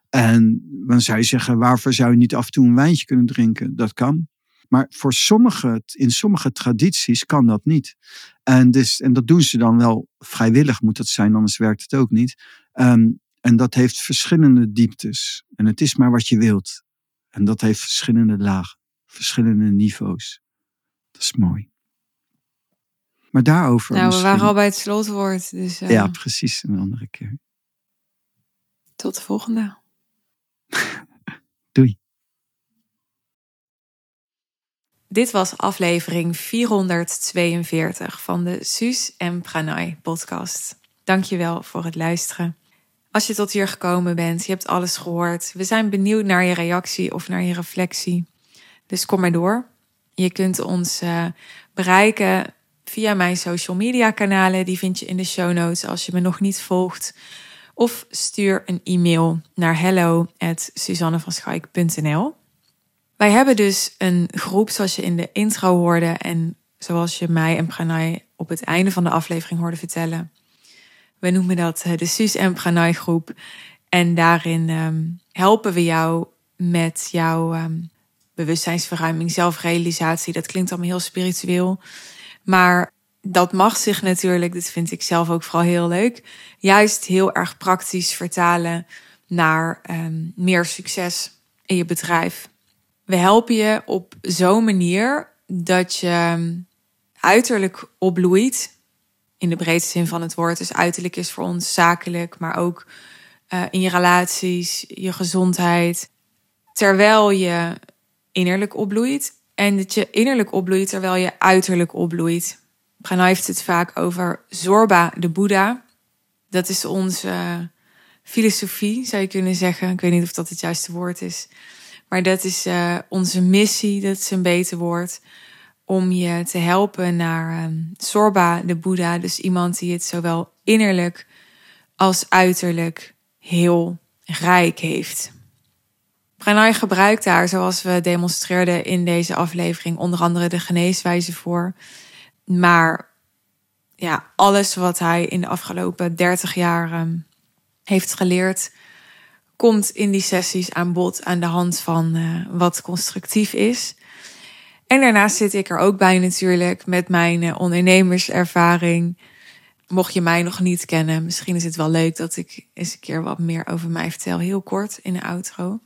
En dan zou je zeggen, waarvoor zou je niet af en toe een wijntje kunnen drinken? Dat kan. Maar voor sommige, in sommige tradities kan dat niet. En, dus, en dat doen ze dan wel vrijwillig, moet dat zijn, anders werkt het ook niet. Ehm, en dat heeft verschillende dieptes. En het is maar wat je wilt. En dat heeft verschillende lagen, verschillende niveaus. Dat is mooi. Maar daarover. Nou, we waren al bij het slotwoord. Dus, uh, ja, precies. Een andere keer. Tot de volgende. Doei. Dit was aflevering 442 van de Suus en Pranay podcast. Dankjewel voor het luisteren. Als je tot hier gekomen bent, je hebt alles gehoord. We zijn benieuwd naar je reactie of naar je reflectie. Dus kom maar door. Je kunt ons uh, bereiken via mijn social media kanalen. Die vind je in de show notes als je me nog niet volgt. Of stuur een e-mail naar hello@suzannevanschaik.nl. Wij hebben dus een groep zoals je in de intro hoorde en zoals je mij en Pranay op het einde van de aflevering hoorde vertellen. We noemen dat eh, de Suus en Pranay groep. En daarin um, helpen we jou met jouw um, bewustzijnsverruiming, zelfrealisatie. Dat klinkt allemaal heel spiritueel. Maar dat mag zich natuurlijk, dit vind ik zelf ook vooral heel leuk, juist heel erg praktisch vertalen naar um, meer succes in je bedrijf. We helpen je op zo'n manier dat je uiterlijk opbloeit. In de breedste zin van het woord. Dus uiterlijk is voor ons zakelijk, maar ook uh, in je relaties, je gezondheid. Terwijl je innerlijk opbloeit. En dat je innerlijk opbloeit terwijl je uiterlijk opbloeit. Prana heeft het vaak over Zorba, de Boeddha. Dat is onze filosofie, zou je kunnen zeggen. Ik weet niet of dat het juiste woord is. Maar dat is uh, onze missie, dat is een beter woord. Om je te helpen naar um, Zorba, de Boeddha. Dus iemand die het zowel innerlijk als uiterlijk heel rijk heeft. Pranay gebruikt daar, zoals we demonstreerden in deze aflevering, onder andere de geneeswijze voor. Maar ja, alles wat hij in de afgelopen 30 jaar um, heeft geleerd, komt in die sessies aan bod aan de hand van uh, wat constructief is. En daarnaast zit ik er ook bij natuurlijk met mijn uh, ondernemerservaring. Mocht je mij nog niet kennen, misschien is het wel leuk dat ik eens een keer wat meer over mij vertel, heel kort in de outro.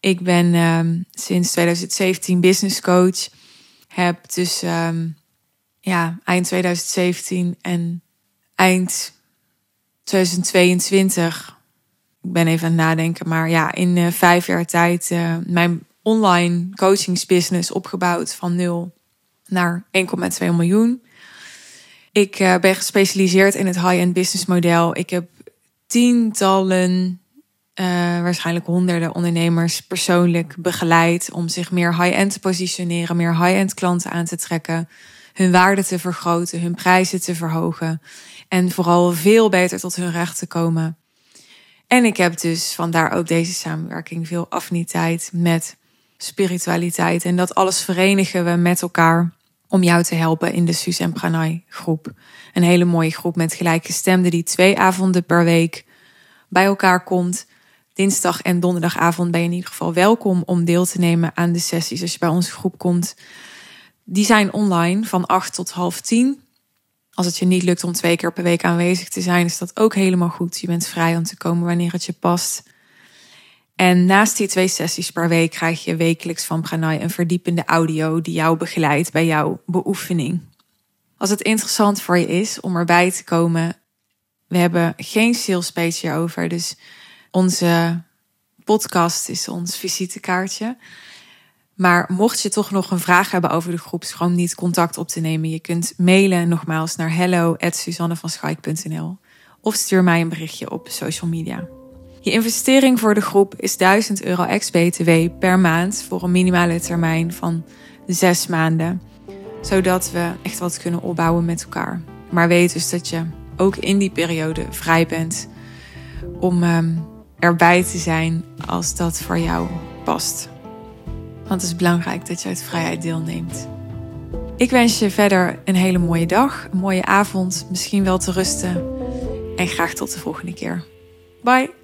Ik ben um, sinds 2017 business coach. Heb dus ja, eind 2017 en eind 2022. Ik ben even aan het nadenken, maar ja, in uh, vijf jaar tijd uh, mijn online coachingsbusiness opgebouwd van nul naar 1,2 miljoen. Ik uh, ben gespecialiseerd in het high-end business model. Ik heb tientallen waarschijnlijk honderden ondernemers persoonlijk begeleid om zich meer high-end te positioneren, meer high-end klanten aan te trekken, hun waarde te vergroten, hun prijzen te verhogen en vooral veel beter tot hun recht te komen. En ik heb dus vandaar ook deze samenwerking veel affiniteit met spiritualiteit en dat alles verenigen we met elkaar om jou te helpen in de Suus en Pranay groep. Een hele mooie groep met gelijkgestemden die twee avonden per week bij elkaar komt dinsdag en donderdagavond ben je in ieder geval welkom om deel te nemen aan de sessies als je bij onze groep komt. Die zijn online van 8 tot half 10. Als het je niet lukt om twee keer per week aanwezig te zijn, is dat ook helemaal goed. Je bent vrij om te komen wanneer het je past. En naast die twee sessies per week krijg je wekelijks van Pranay een verdiepende audio die jou begeleidt bij jouw beoefening. Als het interessant voor je is om erbij te komen, we hebben geen sales page hierover, dus onze podcast is ons visitekaartje. Maar mocht je toch nog een vraag hebben over de groep, schroom niet contact op te nemen. Je kunt mailen nogmaals naar hello@suzannevanschaik.nl of stuur mij een berichtje op social media. Je investering voor de groep is 1000 euro ex-BTW per maand voor een minimale termijn van zes maanden. Zodat we echt wat kunnen opbouwen met elkaar. Maar weet dus dat je ook in die periode vrij bent om um, erbij te zijn als dat voor jou past. Want het is belangrijk dat je uit vrijheid deelneemt. Ik wens je verder een hele mooie dag, een mooie avond, misschien wel te rusten. En graag tot de volgende keer. Bye!